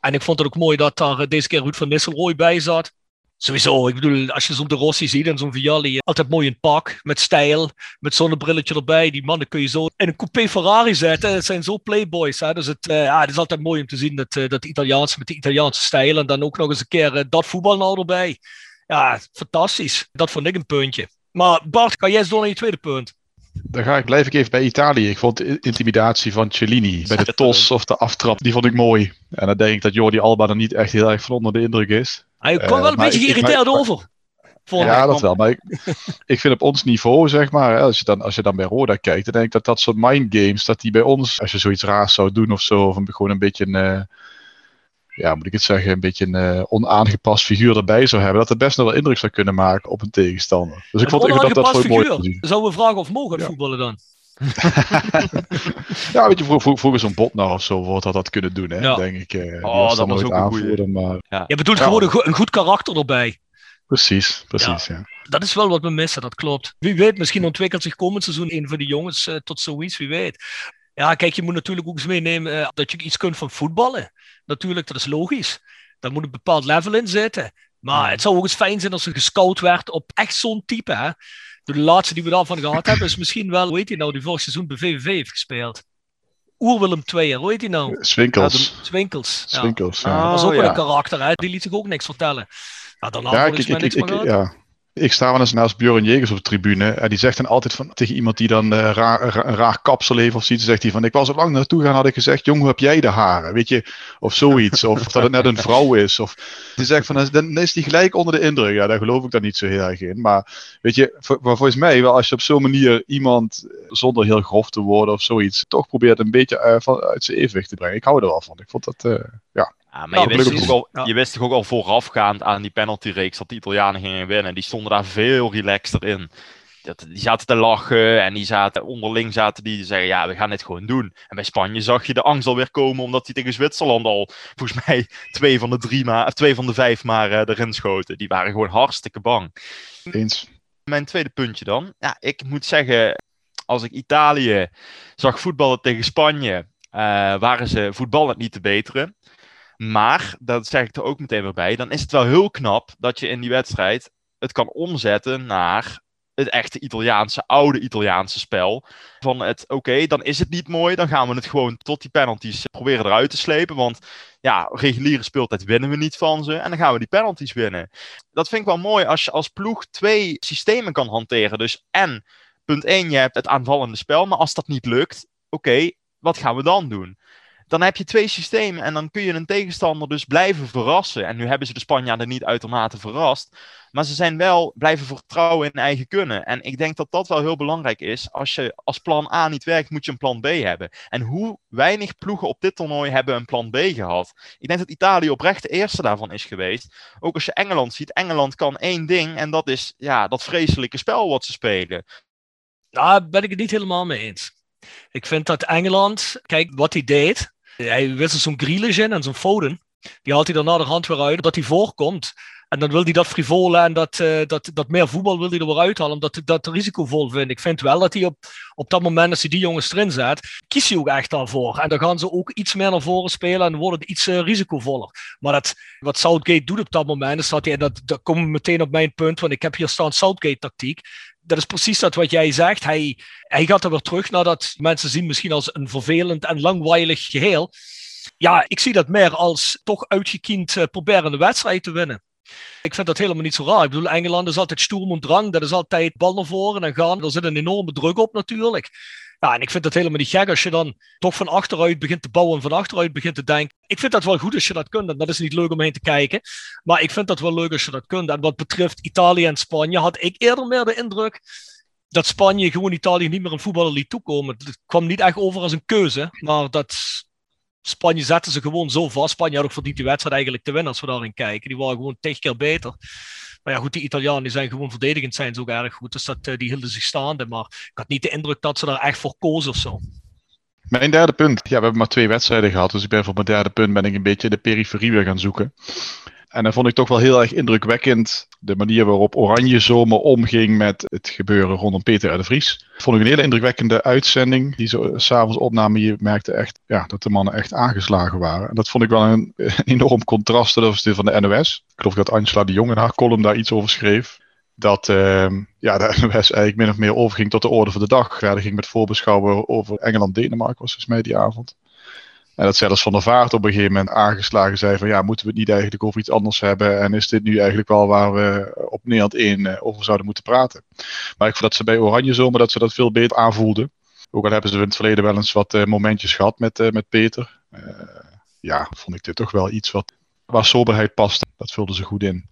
En ik vond het ook mooi dat daar deze keer Ruud van Nistelrooy bij zat. Sowieso, ik bedoel, als je zo'n De Rossi ziet en zo'n Vialli, altijd mooi in pak, met stijl, met zonnebrilletje erbij. Die mannen kun je zo in een coupé Ferrari zetten. Het zijn zo playboys. Hè? Dus het, uh, ja, het is altijd mooi om te zien dat, uh, dat de Italiaanse met de Italiaanse stijl en dan ook nog eens een keer uh, dat voetbal nou erbij. Ja, fantastisch. Dat vond ik een puntje. Maar Bart, kan jij eens door naar je tweede punt? Dan ga ik, blijf ik even bij Italië. Ik vond de intimidatie van Cellini bij de (laughs) tos of de aftrap, die vond ik mooi. En dan denk ik dat Jordi Alba er niet echt heel erg van onder de indruk is. Hij kwam wel een beetje geïrriteerd over. Ja, dat wel. Maar ik, (laughs) ik, vind op ons niveau, zeg maar, als je, dan, als je dan bij Roda kijkt, dan denk ik dat dat soort mindgames, dat die bij ons, als je zoiets raars zou doen of zo, of een, gewoon een beetje een, uh, ja, moet ik het zeggen, een beetje een uh, onaangepast figuur erbij zou hebben, dat het best nog wel indruk zou kunnen maken op een tegenstander. Dus ik vond ik dat dat voor mooi Zouden we vragen of mogen ja. voetballen dan? (laughs) ja, weet je, vroeger, vroeger zo'n bot nou of zo wordt dat dat kunnen doen, hè, ja. denk ik. Uh, oh, dat was ook een goede. Maar... Ja. Je bedoelt gewoon een, go een, goed karakter erbij. Precies, precies, ja. Dat is wel wat we missen, dat klopt. Wie weet, misschien ontwikkelt zich komend seizoen een van die jongens uh, tot zoiets, wie weet. Ja, kijk, je moet natuurlijk ook eens meenemen uh, dat je iets kunt van voetballen. Natuurlijk, dat is logisch. Daar moet een bepaald level in zitten. Maar het zou ook eens fijn zijn als er gescout werd op echt zo'n type, hè de laatste die we daarvan gehad hebben is misschien wel, hoe heet hij nou, die vorig seizoen bij VVV heeft gespeeld. Oer-Willem II, hoe heet hij nou? Swinkels. Ja, Swinkels. Ja. Swinkels, ja. Dat was ook oh, wel een karakter, hè? die liet zich ook niks vertellen. Ja, daarna ja, ik, ik, ik, ik, ja. Ik sta wel eens naast Björn Jegers op de tribune. En die zegt dan altijd van, tegen iemand die dan uh, raar, een raar kapsel heeft of zoiets. Zegt hij van, ik was er lang naartoe gaan, had ik gezegd, jong, hoe heb jij de haren? Weet je, of zoiets. of (laughs) dat het net een vrouw is. Of die zegt van, dan is die gelijk onder de indruk. Ja, daar geloof ik dan niet zo heel erg in. Maar weet je, voor, volgens mij, wel als je op zo'n manier iemand, zonder heel grof te worden of zoiets, toch probeert een beetje uh, van, uit zijn evenwicht te brengen. Ik hou er wel van. Ik vond dat, uh, ja. Ja, maar je, wist al, ja. je wist toch ook al voorafgaand aan die penaltyreeks dat de Italianen gingen winnen. Die stonden daar veel relaxter in. Dat, die zaten te lachen en die zaten onderling zaten die te zeggen, ja, we gaan dit gewoon doen. En bij Spanje zag je de angst alweer komen, omdat die tegen Zwitserland al, volgens (laughs) mij, twee van de, drie maar, twee van de vijf maar uh, erin schoten. Die waren gewoon hartstikke bang. Eens. Mijn tweede puntje dan. Ja, ik moet zeggen, als ik Italië zag voetballen tegen Spanje, uh, waren ze voetballend niet te beteren. Maar, dat zeg ik er ook meteen weer bij, dan is het wel heel knap dat je in die wedstrijd het kan omzetten naar het echte Italiaanse, oude Italiaanse spel. Van het, oké, dan is het niet mooi, dan gaan we het gewoon tot die penalties proberen eruit te slepen. Want ja, reguliere speeltijd winnen we niet van ze en dan gaan we die penalties winnen. Dat vind ik wel mooi als je als ploeg twee systemen kan hanteren. Dus en, punt 1, je hebt het aanvallende spel, maar als dat niet lukt, oké, wat gaan we dan doen? Dan heb je twee systemen en dan kun je een tegenstander dus blijven verrassen. En nu hebben ze de Spanjaarden niet uitermate verrast. Maar ze zijn wel blijven vertrouwen in eigen kunnen. En ik denk dat dat wel heel belangrijk is. Als je als plan A niet werkt, moet je een plan B hebben. En hoe weinig ploegen op dit toernooi hebben een plan B gehad. Ik denk dat Italië oprecht de eerste daarvan is geweest. Ook als je Engeland ziet. Engeland kan één ding en dat is ja, dat vreselijke spel wat ze spelen. Daar ben ik het niet helemaal mee eens. Ik vind dat Engeland, kijk wat hij deed. Hij wisselt zo'n Grealish in en zo'n Foden. Die haalt hij naar de hand weer uit, dat hij voorkomt. En dan wil hij dat frivole en dat, uh, dat, dat meer voetbal wil hij er weer uithalen, omdat hij dat risicovol vindt. Ik vind wel dat hij op, op dat moment, als hij die jongens erin zet, kiest hij ook echt daarvoor. En dan gaan ze ook iets meer naar voren spelen en worden iets uh, risicovoller. Maar dat, wat Southgate doet op dat moment, is dat hij, dat, dat komt meteen op mijn punt, want ik heb hier staan Southgate-tactiek dat is precies dat wat jij zegt. Hij, hij gaat er weer terug nadat mensen zien misschien als een vervelend en langweilig geheel. Ja, ik zie dat meer als toch uitgekiend uh, proberen de wedstrijd te winnen. Ik vind dat helemaal niet zo raar. Ik bedoel, Engeland is altijd stoer en drang. Dat is altijd bal naar voren en gaan. Er zit een enorme druk op natuurlijk. Ja, en ik vind dat helemaal niet gek als je dan toch van achteruit begint te bouwen en van achteruit begint te denken. Ik vind dat wel goed als je dat kunt. Dat is niet leuk om heen te kijken. Maar ik vind dat wel leuk als je dat kunt. En wat betreft Italië en Spanje had ik eerder meer de indruk dat Spanje gewoon Italië niet meer een voetballer liet toekomen. Het kwam niet echt over als een keuze. Maar dat Spanje zette ze gewoon zo vast. Spanje had ook verdiend die wedstrijd eigenlijk te winnen als we daarin kijken. Die waren gewoon tegen keer beter. Maar ja, goed, die Italianen zijn gewoon verdedigend zijn ook erg goed. Dus dat, die hielden zich staande. Maar ik had niet de indruk dat ze daar echt voor kozen of zo. Mijn derde punt. Ja, we hebben maar twee wedstrijden gehad. Dus ik ben voor mijn derde punt ben ik een beetje de periferie weer gaan zoeken. En dan vond ik toch wel heel erg indrukwekkend de manier waarop Oranje Zomer omging met het gebeuren rondom Peter R. de Vries. Vond ik een hele indrukwekkende uitzending die ze s'avonds opnamen. Je merkte echt ja, dat de mannen echt aangeslagen waren. En dat vond ik wel een, (laughs) enorm contrast ten opzichte van de NOS. Ik geloof dat Angela de Jong in haar column daar iets over schreef. Dat uh, ja, de (laughs) NOS eigenlijk min of meer overging tot de orde van de dag. Ja, dat ging met voorbeschouwen over Engeland-Denemarken was dus mij die avond. En dat zelfs Van der Vaart op een gegeven moment aangeslagen zei van ja, moeten we het niet eigenlijk over iets anders hebben? En is dit nu eigenlijk wel waar we op Nederland 1 over zouden moeten praten? Maar ik vond dat ze bij Oranje Zomer dat ze dat veel beter aanvoelden. Ook al hebben ze in het verleden wel eens wat uh, momentjes gehad met, uh, met Peter. Ja, vond ik dit toch wel iets wat, waar soberheid past. Dat vulden ze goed in.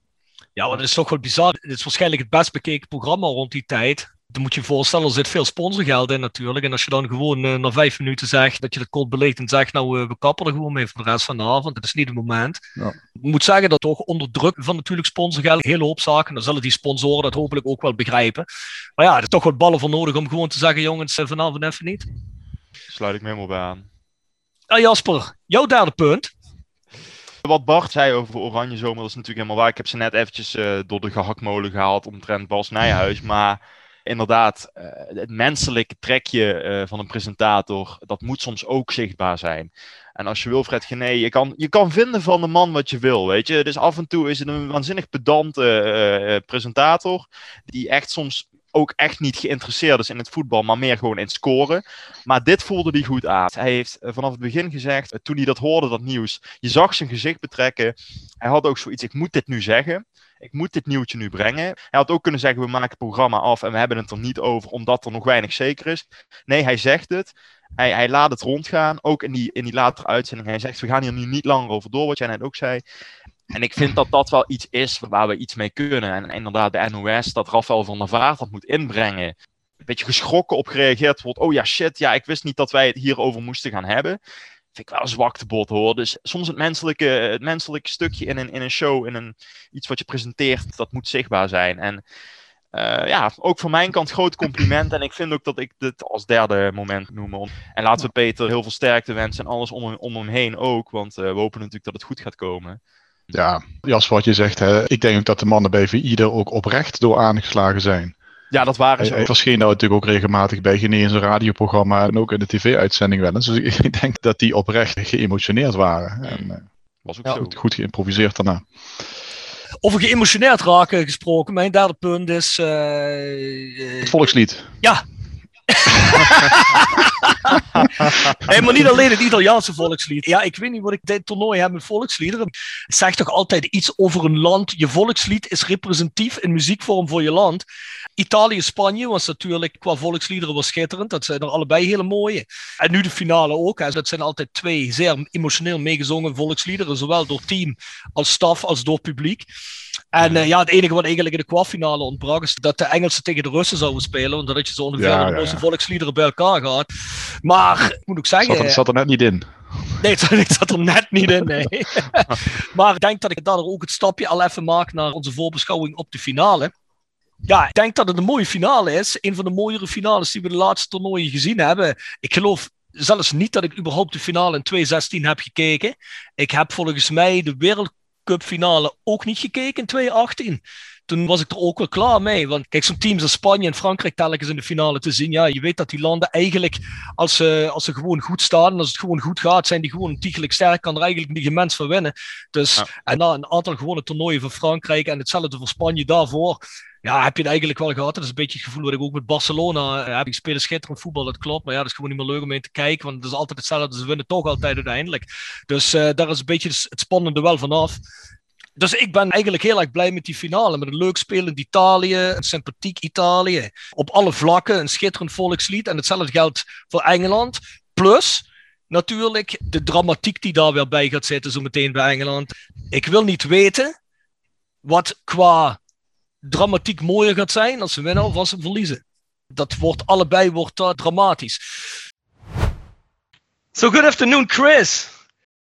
Ja, maar dat is toch wel bizar. Het is waarschijnlijk het best bekeken programma rond die tijd dan moet je je voorstellen, er zit veel sponsorgeld in natuurlijk. En als je dan gewoon uh, na vijf minuten zegt dat je het kort beleegt en zegt, nou uh, we kappen er gewoon mee voor de rest van de avond. Dat is niet het moment. Ja. Ik moet zeggen dat toch onder druk van natuurlijk sponsorgeld, een hele hoop zaken, dan zullen die sponsoren dat hopelijk ook wel begrijpen. Maar ja, er is toch wat ballen voor nodig om gewoon te zeggen, jongens, uh, vanavond even niet. Sluit ik me helemaal bij aan. Ah, Jasper, jouw derde punt. Wat Bart zei over Oranje Zomer, dat is natuurlijk helemaal waar. Ik heb ze net eventjes door de gehaktmolen gehaald omtrent Bas Nijhuis, maar inderdaad, uh, het menselijke trekje uh, van een presentator, dat moet soms ook zichtbaar zijn. En als je Wilfred Gené, je kan, je kan vinden van de man wat je wil, weet je. Dus af en toe is het een waanzinnig pedante uh, presentator, die echt soms ook echt niet geïnteresseerd is in het voetbal, maar meer gewoon in scoren. Maar dit voelde hij goed aan. Hij heeft vanaf het begin gezegd, toen hij dat hoorde, dat nieuws, je zag zijn gezicht betrekken. Hij had ook zoiets, ik moet dit nu zeggen ik moet dit nieuwtje nu brengen. Hij had ook kunnen zeggen, we maken het programma af en we hebben het er niet over, omdat er nog weinig zeker is. Nee, hij zegt het. Hij, hij laat het rondgaan, ook in die, in die latere uitzending. Hij zegt, we gaan hier nu niet langer over door, wat jij net ook zei. En ik vind dat dat wel iets is waar we iets mee kunnen. En inderdaad, de NOS, dat Rafael van der Vaart dat moet inbrengen. Een beetje geschrokken op gereageerd wordt. Oh ja, shit, ja, ik wist niet dat wij het hierover moesten gaan hebben vind ik wel een zwaktebod hoor. Dus soms het menselijke, het menselijke stukje in een, in een show, in een, iets wat je presenteert, dat moet zichtbaar zijn. En uh, ja, ook van mijn kant groot compliment. En ik vind ook dat ik dit als derde moment noem. En laten we Peter heel veel sterkte wensen en alles om hem, om hem heen ook. Want uh, we hopen natuurlijk dat het goed gaat komen. Ja, Jas, wat je zegt, hè, ik denk ook dat de mannen bij VI er ook oprecht door aangeslagen zijn. Ja, dat waren ze. Hij verscheen nou natuurlijk ook regelmatig bij Genees een radioprogramma en ook in de tv-uitzending wel eens. Dus (laughs) ik denk dat die oprecht geëmotioneerd waren. En, uh, Was ook ja, zo. Goed geïmproviseerd daarna. Over geëmotioneerd raken gesproken, mijn derde punt is. Uh, het volkslied. Ja. (laughs) nee, maar niet alleen het Italiaanse volkslied. Ja, ik weet niet wat ik dit toernooi heb met volksliederen. Het zegt toch altijd iets over een land. Je volkslied is representatief in muziekvorm voor je land. Italië, Spanje was natuurlijk qua volksliederen was schitterend. Dat zijn er allebei hele mooie. En nu de finale ook. Hè. Dat zijn altijd twee zeer emotioneel meegezongen volksliederen. Zowel door team als staf als door publiek. En uh, ja, het enige wat eigenlijk in de kwartfinale ontbrak is dat de Engelsen tegen de Russen zouden spelen. Want dat je zo ongeveer Ja, de Russen ja. volksliederen bij elkaar gaat. Maar ik moet ook zeggen. Zat er, zat er net niet in. Nee, (laughs) het zat, er net niet in. Nee. (laughs) maar ik denk dat ik daardoor ook het stapje al even maak naar onze voorbeschouwing op de finale. Ja, ik denk dat het een mooie finale is. Een van de mooiere finales die we de laatste toernooien gezien hebben. Ik geloof zelfs niet dat ik überhaupt de finale in 2016 heb gekeken. Ik heb volgens mij de Wereldcup finale ook niet gekeken in 2018. Toen was ik er ook wel klaar mee. Want kijk, zo'n teams als Spanje en Frankrijk telkens in de finale te zien. Ja, je weet dat die landen eigenlijk, als ze, als ze gewoon goed staan en als het gewoon goed gaat, zijn die gewoon ontiegelijk sterk. Kan er eigenlijk niet mens van winnen. Dus, Ja. en na een aantal gewone toernooien van Frankrijk en hetzelfde voor Spanje daarvoor. Ja, heb je het eigenlijk wel gehad. Dat is een beetje het gevoel wat ik ook met Barcelona eh, heb. Ik spelen schitterend voetbal, dat klopt. Maar ja, dat is gewoon niet meer leuk om mee te kijken. Want het is altijd hetzelfde. Ze winnen toch altijd uiteindelijk. Dus eh, daar is een beetje het spannende wel vanaf. Dus ik ben eigenlijk heel erg blij met die finale. Met een leuk spelend Italië, een sympathiek Italië. Op alle vlakken, een schitterend volkslied. En hetzelfde geldt voor Engeland. Plus, natuurlijk, de dramatiek die daar weer bij gaat zitten, zo meteen bij Engeland. Ik wil niet weten wat qua dramatiek mooier gaat zijn als ze winnen of als ze verliezen. Dat wordt allebei wordt, uh, dramatisch. So good afternoon, Chris.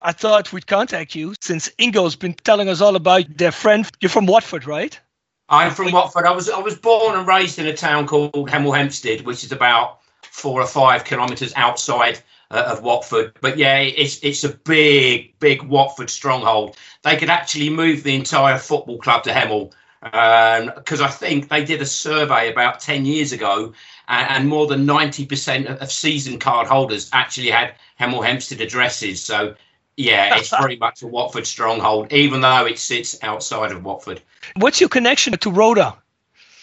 I thought we'd contact you since Ingo's been telling us all about their friend. You're from Watford, right? I'm from Watford. I was I was born and raised in a town called Hemel Hempstead, which is about four or five kilometres outside uh, of Watford. But yeah, it's it's a big big Watford stronghold. They could actually move the entire football club to Hemel because I think they did a survey about ten years ago, and, and more than ninety percent of, of season card holders actually had Hemel Hempstead addresses. So. Yeah, (laughs) it's very much a Watford stronghold, even though it sits outside of Watford. What's your connection to Rhoda?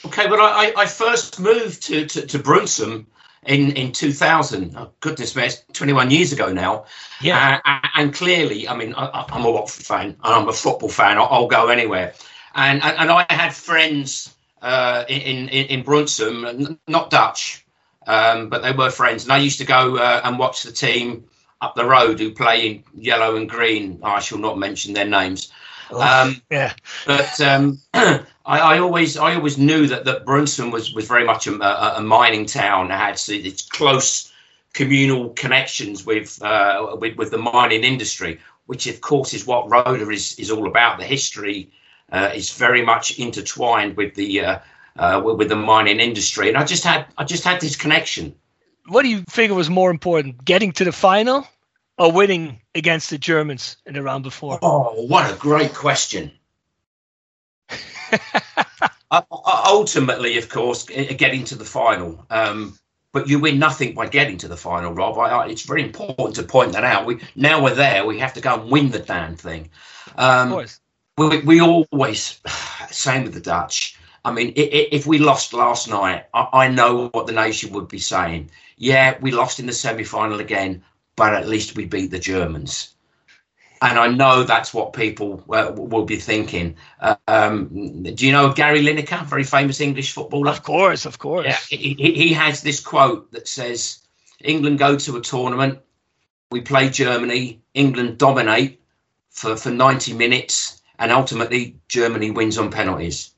Okay, but I, I- I first moved to, to, to Brunson in, in 2000. Oh, goodness me, it's 21 years ago now. Yeah. Uh, and clearly, I mean, I, I'm a Watford fan and I'm a football fan. I'll, I'll go anywhere. And, and, I had friends uh, in, in, in Brunson, not Dutch, um, but they were friends. And I used to go uh, and watch the team up the road who play in yellow and green. I shall not mention their names. Um, yeah. but um, (clears throat) I, I always I always knew that that Brunson was was very much a, a, a mining town. It had its close communal connections with, uh, with with the mining industry, which of course is what Rhoda is is all about. The history uh, is very much intertwined with the uh, uh, with, the mining industry, and I just had I just had this connection. What do you figure was more important, getting to the final or winning against the Germans in the round before? Oh, what a great question. (laughs) uh, uh, ultimately, of course, getting to the final. Um, but you win nothing by getting to the final, Rob. I, I, it's very important to point that out. We now we're there. We have to go and win the damn thing. Of Um, course. We, we always (sighs) same with the Dutch. I mean, if we lost last night, I, I know what the nation would be saying. Yeah, we lost in the semi-final again, but at least we beat the Germans. And I know that's what people uh, will be thinking. Uh, um, do you know Gary Lineker, very famous English footballer? Of course, of course. Yeah, he, he he has this quote that says, "England go to a tournament, we play Germany, England dominate for for ninety minutes, and ultimately Germany wins on penalties."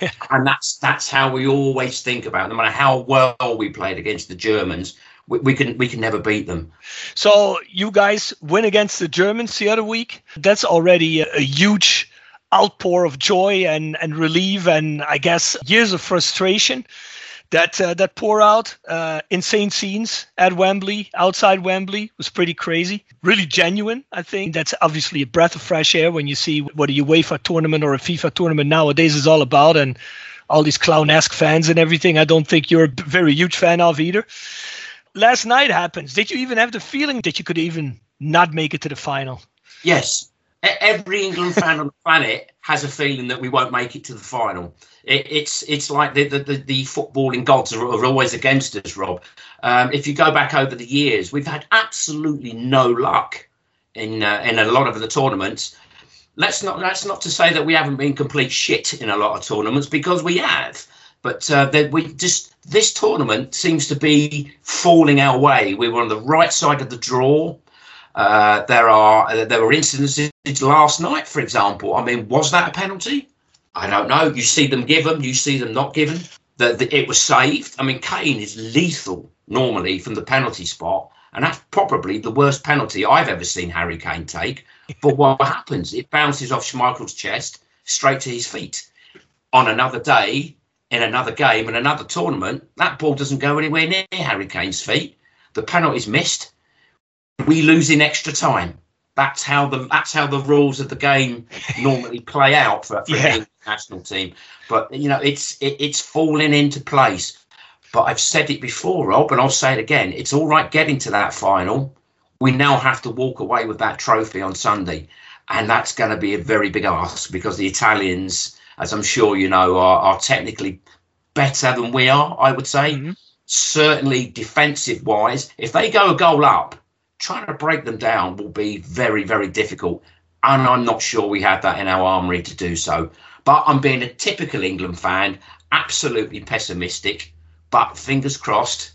Yeah. And that's that's how we always think about. it. No matter how well we played against the Germans, we, we can we can never beat them. So you guys win against the Germans the other week. That's already a, a huge outpour of joy and, and relief and I guess years of frustration that uh, that pour out. Uh, insane scenes at Wembley, outside Wembley was pretty crazy. Really genuine, I think. That's obviously a breath of fresh air when you see what a UEFA tournament or a FIFA tournament nowadays is all about and all these clown-esque fans and everything. I don't think you're a very huge fan of either last night happens. Did you even have the feeling that you could even not make it to the final? Yes, every England fan on the planet has a feeling that we won't make it to the final. It, it's it's like the, the, the, the footballing gods are, are always against us, Rob. Um, if you go back over the years, we've had absolutely no luck in uh, in a lot of the tournaments. Let's not that's not to say that we haven't been complete shit in a lot of tournaments because we have. But uh, that we just this tournament seems to be falling our way. We were on the right side of the draw. Uh, there are uh, there were incidences last night, for example. I mean, was that a penalty? I don't know. You see them give them, you see them not given. That it was saved. I mean, Kane is lethal normally from the penalty spot, and that's probably the worst penalty I've ever seen Harry Kane take. But what (laughs) happens? It bounces off Schmeichel's chest straight to his feet. On another day, in another game, in another tournament, that ball doesn't go anywhere near Harry Kane's feet. The penalty's missed. We lose in extra time. That's how the that's how the rules of the game normally play out for, for (laughs) Yeah. national team. But you know, it's it, it's falling into place. But I've said it before, Rob, and I'll say it again. It's all right getting to that final. We now have to walk away with that trophy on Sunday, and that's going to be a very big ask because the Italians, as I'm sure you know, are, are technically better than we are. I would say, Mhm. certainly defensive wise. If they go a goal up, trying to break them down will be very, very difficult. And I'm not sure we have that in our armory to do so. But I'm being a typical England fan, absolutely pessimistic. But fingers crossed,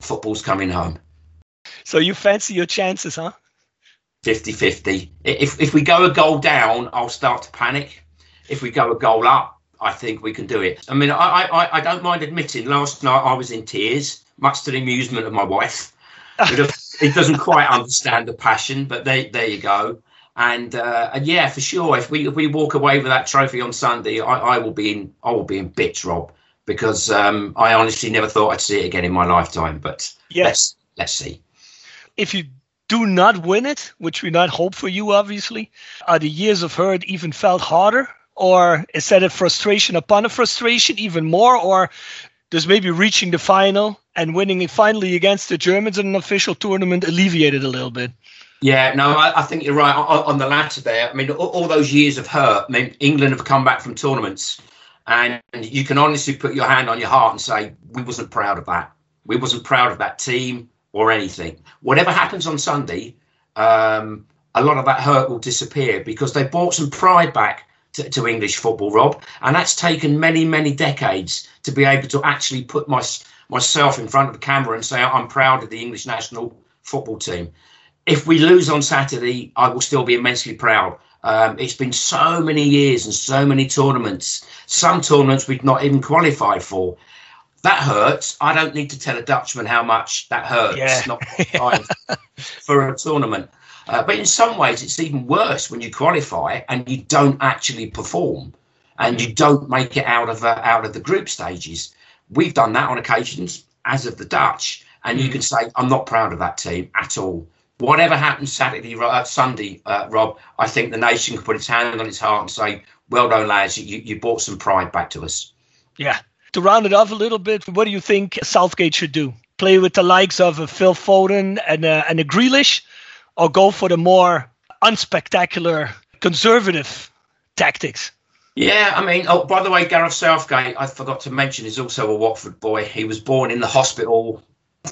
football's coming home. So you fancy your chances, huh? 50 50. If, if we go a goal down, I'll start to panic. If we go a goal up, I think we can do it. I mean, I, I, I don't mind admitting last night I was in tears, much to the amusement of my wife. (laughs) It doesn't quite understand the passion, but there, there you go. And, uh, and yeah, for sure, if we if we walk away with that trophy on Sunday, I, I will be in I will be in bits, Rob, because um, I honestly never thought I'd see it again in my lifetime. But Yes. let's let's see. If you do not win it, which we not hope for you, obviously, are the years of hurt even felt harder? Or is that a frustration upon a frustration even more? Or does maybe reaching the final and winning it finally against the Germans in an official tournament alleviate it a little bit? Yeah, no, I, I think you're right on, on the latter there. I mean, all, all those years of hurt. I mean, England have come back from tournaments, and you can honestly put your hand on your heart and say we wasn't proud of that. We wasn't proud of that team or anything. Whatever happens on Sunday, um, a lot of that hurt will disappear because they brought some pride back to, to English football, Rob, and that's taken many, many decades to be able to actually put my, myself in front of the camera and say I'm proud of the English national football team if we lose on Saturday, I will still be immensely proud. Um, it's been so many years and so many tournaments, some tournaments we've not even qualified for. That hurts. I don't need to tell a Dutchman how much that hurts Yeah. not (laughs) for a tournament. Uh, but in some ways, it's even worse when you qualify and you don't actually perform and you don't make it out of uh, out of the group stages. We've done that on occasions, as of the Dutch, and you can say, "I'm not proud of that team at all." whatever happens Saturday, uh, Sunday, uh, Rob, I think the nation can put its hand on its heart and say, "Well done, lads! You, you brought some pride back to us." Yeah. To round it off a little bit, what do you think Southgate should do? Play with the likes of a Phil Foden and a, and a Grealish, or go for the more unspectacular, conservative tactics? Yeah, I mean, oh, by the way, Gareth Southgate, I forgot to mention, is also a Watford boy. He was born in the hospital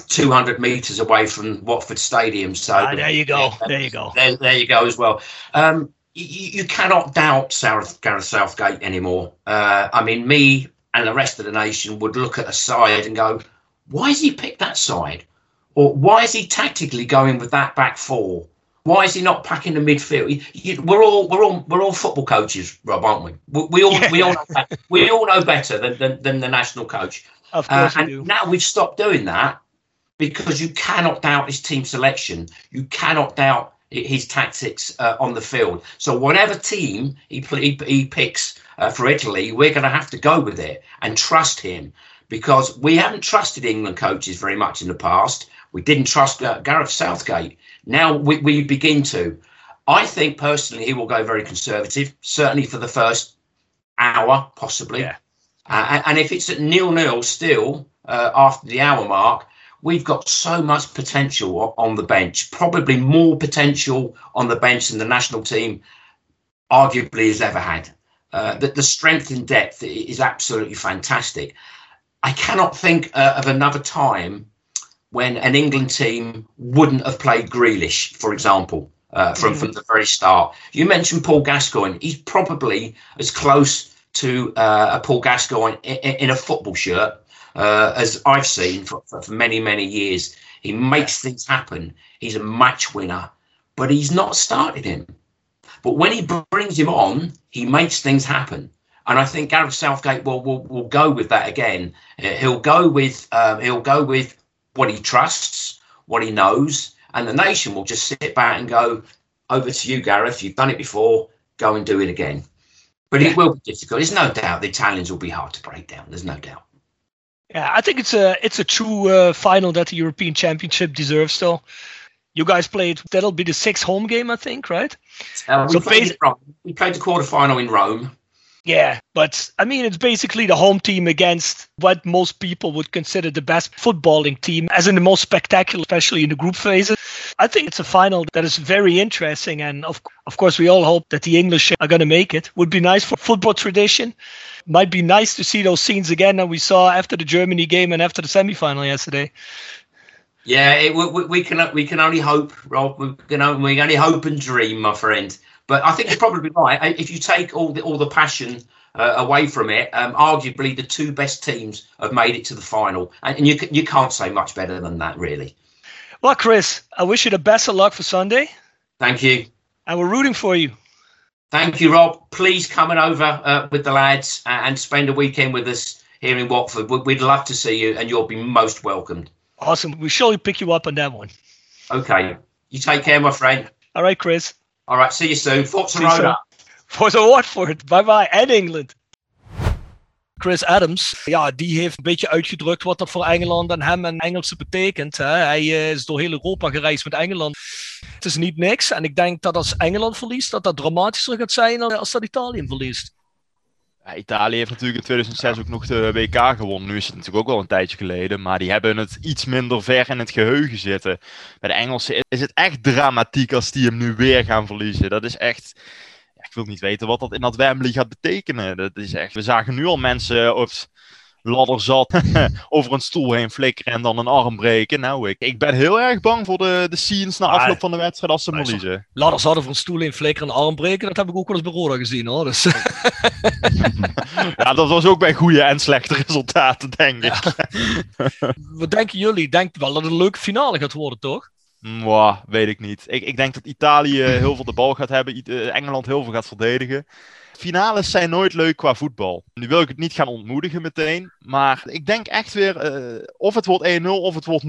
200 metres away from Watford Stadium. So Ah, there you go. There you go. There, there you go as well. Um, you, you cannot doubt South, Gareth Southgate anymore. Uh, I mean, me and the rest of the nation would look at a side and go, why has he picked that side? Or why is he tactically going with that back four? Why is he not packing the midfield? You- you- we're all we're all we're all football coaches, Rob, aren't we? We, we all we all know, be- we all know better than, than, than the national coach. Of Uh, course you and do. now we've stopped doing that because you cannot doubt his team selection. You cannot doubt his tactics uh, on the field. So whatever team he he, he picks uh, for Italy, we're going to have to go with it and trust him because we haven't trusted England coaches very much in the past. We didn't trust uh, Gareth Southgate. Now we, we begin to. I think personally he will go very conservative, certainly for the first hour, possibly. Yeah. Uh, and- and if it's at nil nil still uh, after the hour mark, we've got so much potential on the bench. Probably more potential on the bench than the national team arguably has ever had. Uh, the, the strength in depth is absolutely fantastic. I cannot think uh, of another time when an England team wouldn't have played Grealish, for example, uh, from, from the very start. You mentioned Paul Gascoigne. He's probably as close to uh, a Paul Gascoigne in, in a football shirt uh, as I've seen for, for, for many, many years. He makes things happen. He's a match winner, but he's not started him. But when he brings him on, he makes things happen. And I think Gareth Southgate will will, will go with that again. Uh, He'll go with um, he'll go with what he trusts, what he knows, and the nation will just sit back and go, "Over to you, Gareth. You've done it before. Go and do it again." But it will be difficult. There's no doubt the Italians will be hard to break down. There's no doubt. Yeah, I think it's a it's a true uh, final that the European Championship deserves. Still, you guys played. That'll be the sixth home game, I think, right? Uh, we, So played basi- we played the quarter final in Rome. Yeah, but I mean, it's basically the home team against what most people would consider the best footballing team, as in the most spectacular, especially in the group phases. I think it's a final that is very interesting, and of of course, we all hope that the English are going to make it. Would be nice for football tradition. Might be nice to see those scenes again that we saw after the Germany game and after the semi-final yesterday. Yeah, it, we, we- can we can only hope, Rob. We can we can only hope and dream, my friend. But I think you're probably right. If you take all the all the passion uh, away from it, um, arguably the two best teams have made it to the final, and, and you you can't say much better than that, really. Well, Chris, I wish you the best of luck for Sunday, Thank you, and we're rooting for you. thank you, Rob. Please coming over uh, with the lads and, and spend a weekend with us here in Watford. We- We'd love to see you, and you'll be most welcomed. Awesome. We'll surely pick you up on that one. Okay, you take care, my friend. All right, Chris. All right, see you soon. Forza. Voor de Watford. Bye bye. En England. Chris Adams, ja, die heeft een beetje uitgedrukt wat dat voor Engeland en hem en Engelse betekent. Hè. Hij eh, is door heel Europa gereisd met Engeland. Het is niet niks. En ik denk dat als Engeland verliest, dat dat dramatischer gaat zijn dan als dat Italië verliest. Ja, Italië heeft natuurlijk in 2006 ook nog de WK gewonnen. Nu is het natuurlijk ook wel een tijdje geleden. Maar die hebben het iets minder ver in het geheugen zitten. Bij de Engelsen is het echt dramatiek als die hem nu weer gaan verliezen. Dat is echt... Ja, ik wil niet weten wat dat in dat Wembley gaat betekenen. Dat is echt... We zagen nu al mensen op ladder zat (laughs) over een stoel heen flikkeren en dan een arm breken. Nou, ik, ik ben heel erg bang voor de, de scenes na Ah, afloop van de wedstrijd als ze maar verliezen. Ladders hadden van stoel in flikker en arm breken. Dat heb ik ook wel eens bij Roda gezien hoor. Dus, (laughs) Ja, dat was ook bij goede en slechte resultaten, denk ik. (laughs) wat denken jullie? Denkt wel dat het een leuke finale gaat worden, toch? Mwah, weet ik niet. Ik, ik denk dat Italië heel veel de bal gaat hebben, eh, Engeland heel veel gaat verdedigen. Finales zijn nooit leuk qua voetbal. Nu wil ik het niet gaan ontmoedigen meteen, maar ik denk echt weer eh, of het wordt 1-0 of het wordt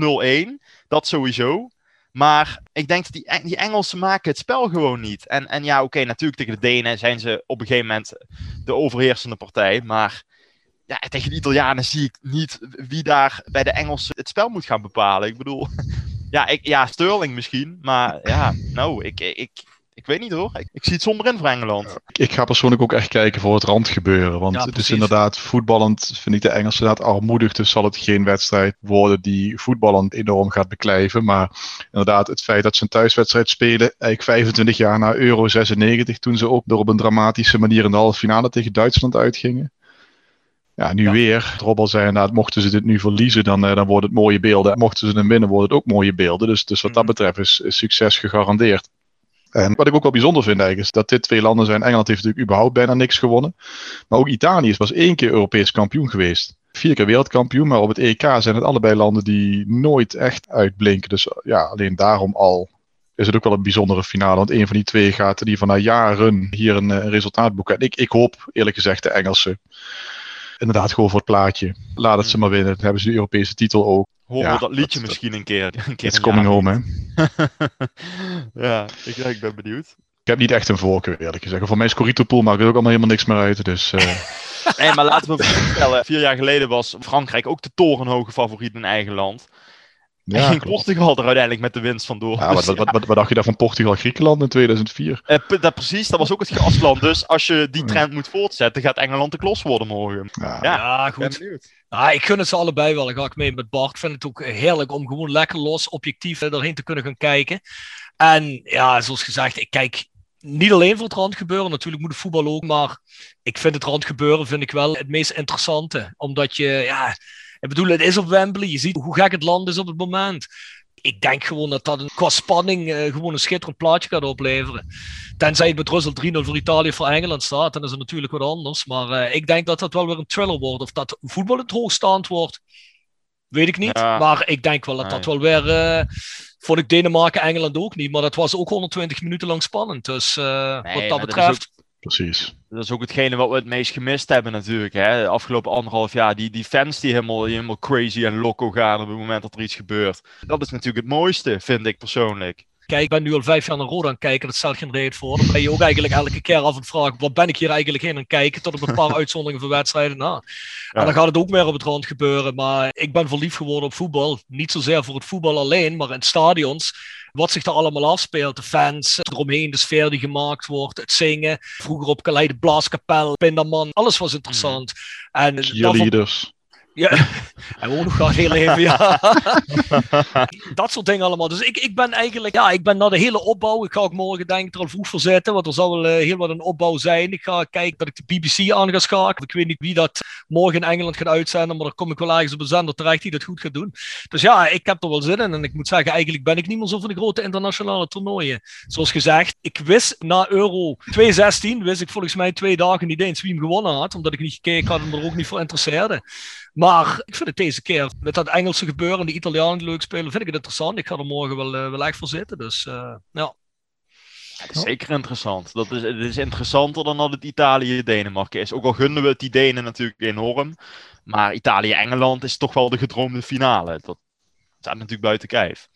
0-1. Dat sowieso. Maar ik denk dat die, Eng- die Engelsen maken het spel gewoon niet. En, en ja, oké, natuurlijk tegen de Denen zijn ze op een gegeven moment de overheersende partij. Maar ja, tegen de Italianen zie ik niet wie daar bij de Engelsen het spel moet gaan bepalen. Ik bedoel, (laughs) ja, ik, ja Sterling misschien. Maar ja, nou, ik, ik, ik weet niet hoor. Ik, ik zie het zonder in voor Engeland. Ik ga persoonlijk ook echt kijken voor het randgebeuren. Want Ja, het is inderdaad voetballend, vind ik de Engelsen inderdaad armoedig. Dus zal het geen wedstrijd worden die voetballend enorm gaat beklijven. Maar inderdaad, het feit dat ze een thuiswedstrijd spelen, eigenlijk 25 jaar na Euro 96, toen ze ook door op een dramatische manier in de halve finale tegen Duitsland uitgingen. Ja, nu Ja. weer. Rob al zei inderdaad, mochten ze dit nu verliezen, dan, eh, dan worden het mooie beelden. Mochten ze hem winnen, worden het ook mooie beelden. Dus, dus wat dat Mhm. betreft is, is succes gegarandeerd. En wat ik ook wel bijzonder vind eigenlijk, is dat dit twee landen zijn. Engeland heeft natuurlijk überhaupt bijna niks gewonnen. Maar ook Italië is pas één keer Europees kampioen geweest. Vier keer wereldkampioen, maar op het EK zijn het allebei landen die nooit echt uitblinken. Dus ja, alleen daarom al is het ook wel een bijzondere finale. Want een van die twee gaat die van na jaren hier een, eh, een resultaat boeken. En ik, ik hoop eerlijk gezegd de Engelsen. Inderdaad, gewoon voor het plaatje. Laat het ze maar winnen. Dan hebben ze de Europese titel ook. Horen Ja, we dat liedje dat- misschien een keer. Een keer It's coming home, hè. (laughs) ja, ik, ik ben benieuwd. Ik heb niet echt een voorkeur, eerlijk gezegd. Voor mij is Corito Pool maakt er ook allemaal helemaal niks meer uit. Dus eh, (laughs) Nee, maar laten we vertellen. Vier jaar geleden was Frankrijk ook de torenhoge favoriet in eigen land. En ja, ging klopt. Portugal er uiteindelijk met de winst vandoor. Ja, wat, Dus wat, wat, wat, wat dacht je daar van Portugal, Griekenland in 2004? Eh, dat precies, dat was ook het gasland. Dus als je die trend moet voortzetten, gaat Engeland de klos worden morgen. Ja, Ja, goed. Ah, ik gun het ze allebei wel. Ik ga ik mee met Bart. Ik vind het ook heerlijk om gewoon lekker los, objectief eh, erheen te kunnen gaan kijken. En ja, zoals gezegd, ik kijk niet alleen voor het randgebeuren, natuurlijk moet het voetbal ook, maar ik vind het randgebeuren vind ik wel het meest interessante. Omdat je, ja, ik bedoel, het is op Wembley, je ziet hoe gek het land is op het moment. Ik denk gewoon dat dat een, qua spanning uh, gewoon een schitterend plaatje gaat opleveren. Tenzij het met Russell 3-0 voor Italië voor Engeland staat, dan is het natuurlijk wat anders. Maar uh, ik denk dat dat wel weer een thriller wordt. Of dat voetbal het hoogstaand wordt, weet ik niet. Ja. Maar ik denk wel dat dat wel weer... Uh, vond ik Denemarken, Engeland ook niet. Maar dat was ook 120 minuten lang spannend. Dus uh, nee, wat dat betreft. Dat Precies. Dat is ook hetgene wat we het meest gemist hebben natuurlijk. Hè? De afgelopen anderhalf jaar. Die, die fans die helemaal, die helemaal crazy en loco gaan op het moment dat er iets gebeurt. Dat is natuurlijk het mooiste, vind ik persoonlijk. Kijk, ik ben nu al vijf jaar naar Roda aan het kijken, dat stelt geen reden voor. Dan ben je ook eigenlijk elke keer af en vragen, wat ben ik hier eigenlijk heen aan het kijken, tot op een paar (laughs) uitzonderingen van wedstrijden na. En dan gaat het ook meer op het rond gebeuren, maar ik ben verliefd geworden op voetbal. Niet zozeer voor het voetbal alleen, maar in stadions wat zich daar allemaal afspeelt. De fans eromheen, de sfeer die gemaakt wordt, het zingen. Vroeger op Calais, de blaaskapel, Pinderman, alles was interessant. En Cheerleaders. Ja, (laughs) we ook nog heel even, ja. (laughs) dat soort dingen allemaal. Dus ik, ik ben eigenlijk, ja, ik ben naar de hele opbouw. Ik ga ook morgen denk ik er al vroeg voor zitten, want er zal wel uh, heel wat een opbouw zijn. Ik ga kijken dat ik de BBC aan ga schakelen. Ik weet niet wie dat morgen in Engeland gaat uitzenden, maar dan kom ik wel ergens op een zender terecht die dat goed gaat doen. Dus ja, ik heb er wel zin in. En ik moet zeggen, eigenlijk ben ik niet meer zo van de grote internationale toernooien. Zoals gezegd, ik wist na Euro 2016, wist ik volgens mij twee dagen niet eens wie hem gewonnen had, omdat ik niet gekeken had en me er ook niet voor interesseerde. Maar ik vind het deze keer, met dat Engelse gebeuren en de Italianen die leuk spelen, vind ik het interessant. Ik ga er morgen wel, uh, wel echt voor zitten. Dus uh, ja. Het is zeker interessant. Dat is, het is interessanter dan dat het Italië-Denemarken is. Ook al gunnen we het die Denen natuurlijk enorm. Maar Italië-Engeland is toch wel de gedroomde finale. Dat staat natuurlijk buiten kijf.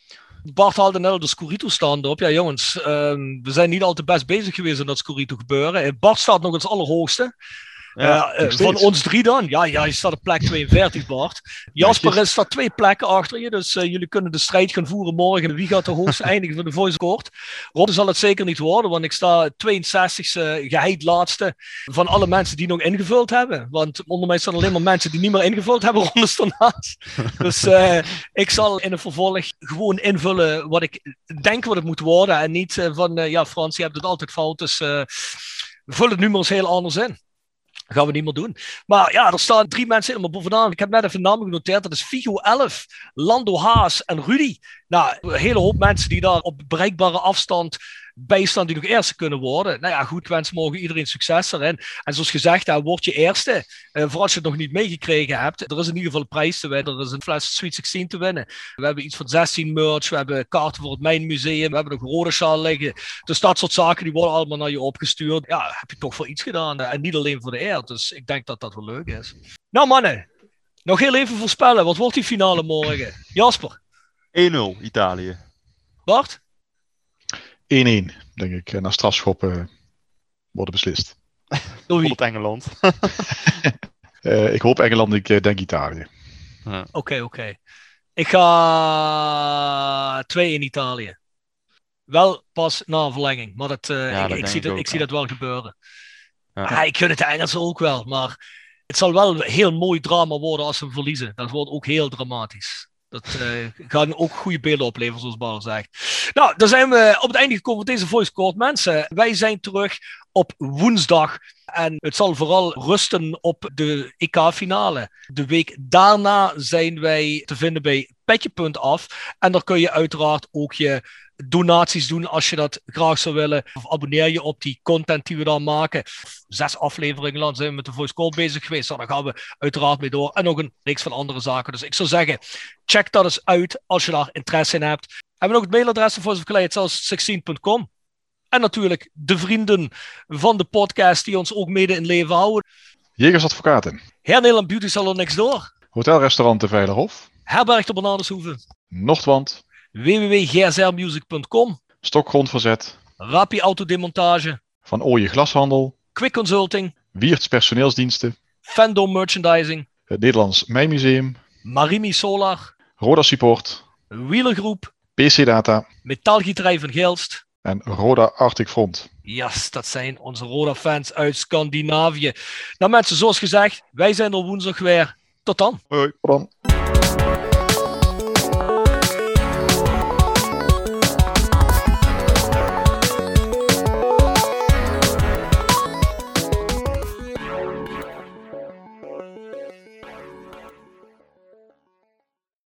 Bart haalde net al de Scorito staande op. Ja, jongens, uh, we zijn niet al te best bezig geweest in dat Scorito gebeuren. Bart staat nog het allerhoogste. Ja, uh, van ons drie dan. Ja, ja, je staat op plek 42, Bart. Jasper is staat twee plekken achter je. Dus uh, jullie kunnen de strijd gaan voeren morgen. Wie gaat de hoogste (laughs) eindigen van de voice court? Rob zal het zeker niet worden, want ik sta 62ste geheid laatste van alle mensen die nog ingevuld hebben. Want onder mij staan alleen maar mensen die niet meer ingevuld hebben (laughs) rondes daarnaast. Dus uh, ik zal in het vervolg gewoon invullen wat ik denk wat het moet worden. En niet van, ja Frans, je hebt het altijd fout. Dus vul het nu maar eens heel anders in. Dat gaan we niet meer doen. Maar ja, er staan drie mensen helemaal bovenaan. Ik heb net even namen genoteerd. Dat is Figo 11, Lando Haas en Rudy. Nou, een hele hoop mensen die daar op bereikbare afstand bijstand die nog eerste kunnen worden. Nou ja, goed, wens morgen iedereen succes erin. En zoals gezegd, ja, word je eerste. Uh, voor als je het nog niet meegekregen hebt. Er is in ieder geval een prijs te winnen. Er is een fles Sweet 16 te winnen. We hebben iets van 16 merch. We hebben kaarten voor het Mijnmuseum. We hebben nog rode sjaal liggen. Dus dat soort zaken die worden allemaal naar je opgestuurd. Ja, heb je toch voor iets gedaan. En niet alleen voor de eer. Dus ik denk dat dat wel leuk is. Nou mannen, nog heel even voorspellen. Wat wordt die finale morgen? Jasper? 1-0 Italië. Bart? 1-1, denk ik. Na strafschoppen worden beslist. (laughs) Op Engeland. uh, (laughs) ik hoop Engeland, ik uh, denk Italië. Oké, ja. oké. Okay, okay. Ik ga 2 in Italië. Wel pas na verlenging, maar dat, uh, ja, ik, dat ik, zie, dat, ik zie dat wel gebeuren. Ja. ik gun het de Engelsen ook wel, maar het zal wel heel mooi drama worden als ze hem verliezen. Dat wordt ook heel dramatisch. Dat uh, gaan ook goede beelden opleveren, zoals Bar zegt. Nou, dan zijn we op het einde gekomen van deze voice code. Mensen, wij zijn terug op woensdag. En het zal vooral rusten op de EK-finale. De week daarna zijn wij te vinden bij Petje.af. En daar kun je uiteraard ook je donaties doen als je dat graag zou willen. Of abonneer je op die content die we dan maken. Zes afleveringen lang zijn we met de voice call bezig geweest. Nou, daar gaan we uiteraard mee door. En nog een reeks van andere zaken. Dus ik zou zeggen, check dat eens uit als je daar interesse in hebt. Hebben we nog het mailadres van voiceofclay.com. En natuurlijk de vrienden van de podcast die ons ook mede in leven houden. Jegers Advocaten. Nederland Beauty Salon Next Door. Hotelrestaurant De Veilerhof. Herberg de Bananeshoeven. Noordwand www.gsrmusic.com. Stokgrondverzet. Rapi Autodemontage. Van Ooije Glashandel. Quick Consulting. Wiert's Personeelsdiensten. Fandom Merchandising. Het Nederlands Mijnmuseum. Marimi Solar. Roda Support. Wielergroep. PC Data. Metaalgieterij van Gelst. En Roda Arctic Front. Ja, yes, dat zijn onze Roda-fans uit Scandinavië. Nou mensen, zoals gezegd, wij zijn er woensdag weer. Tot dan. Hoi. Tot dan.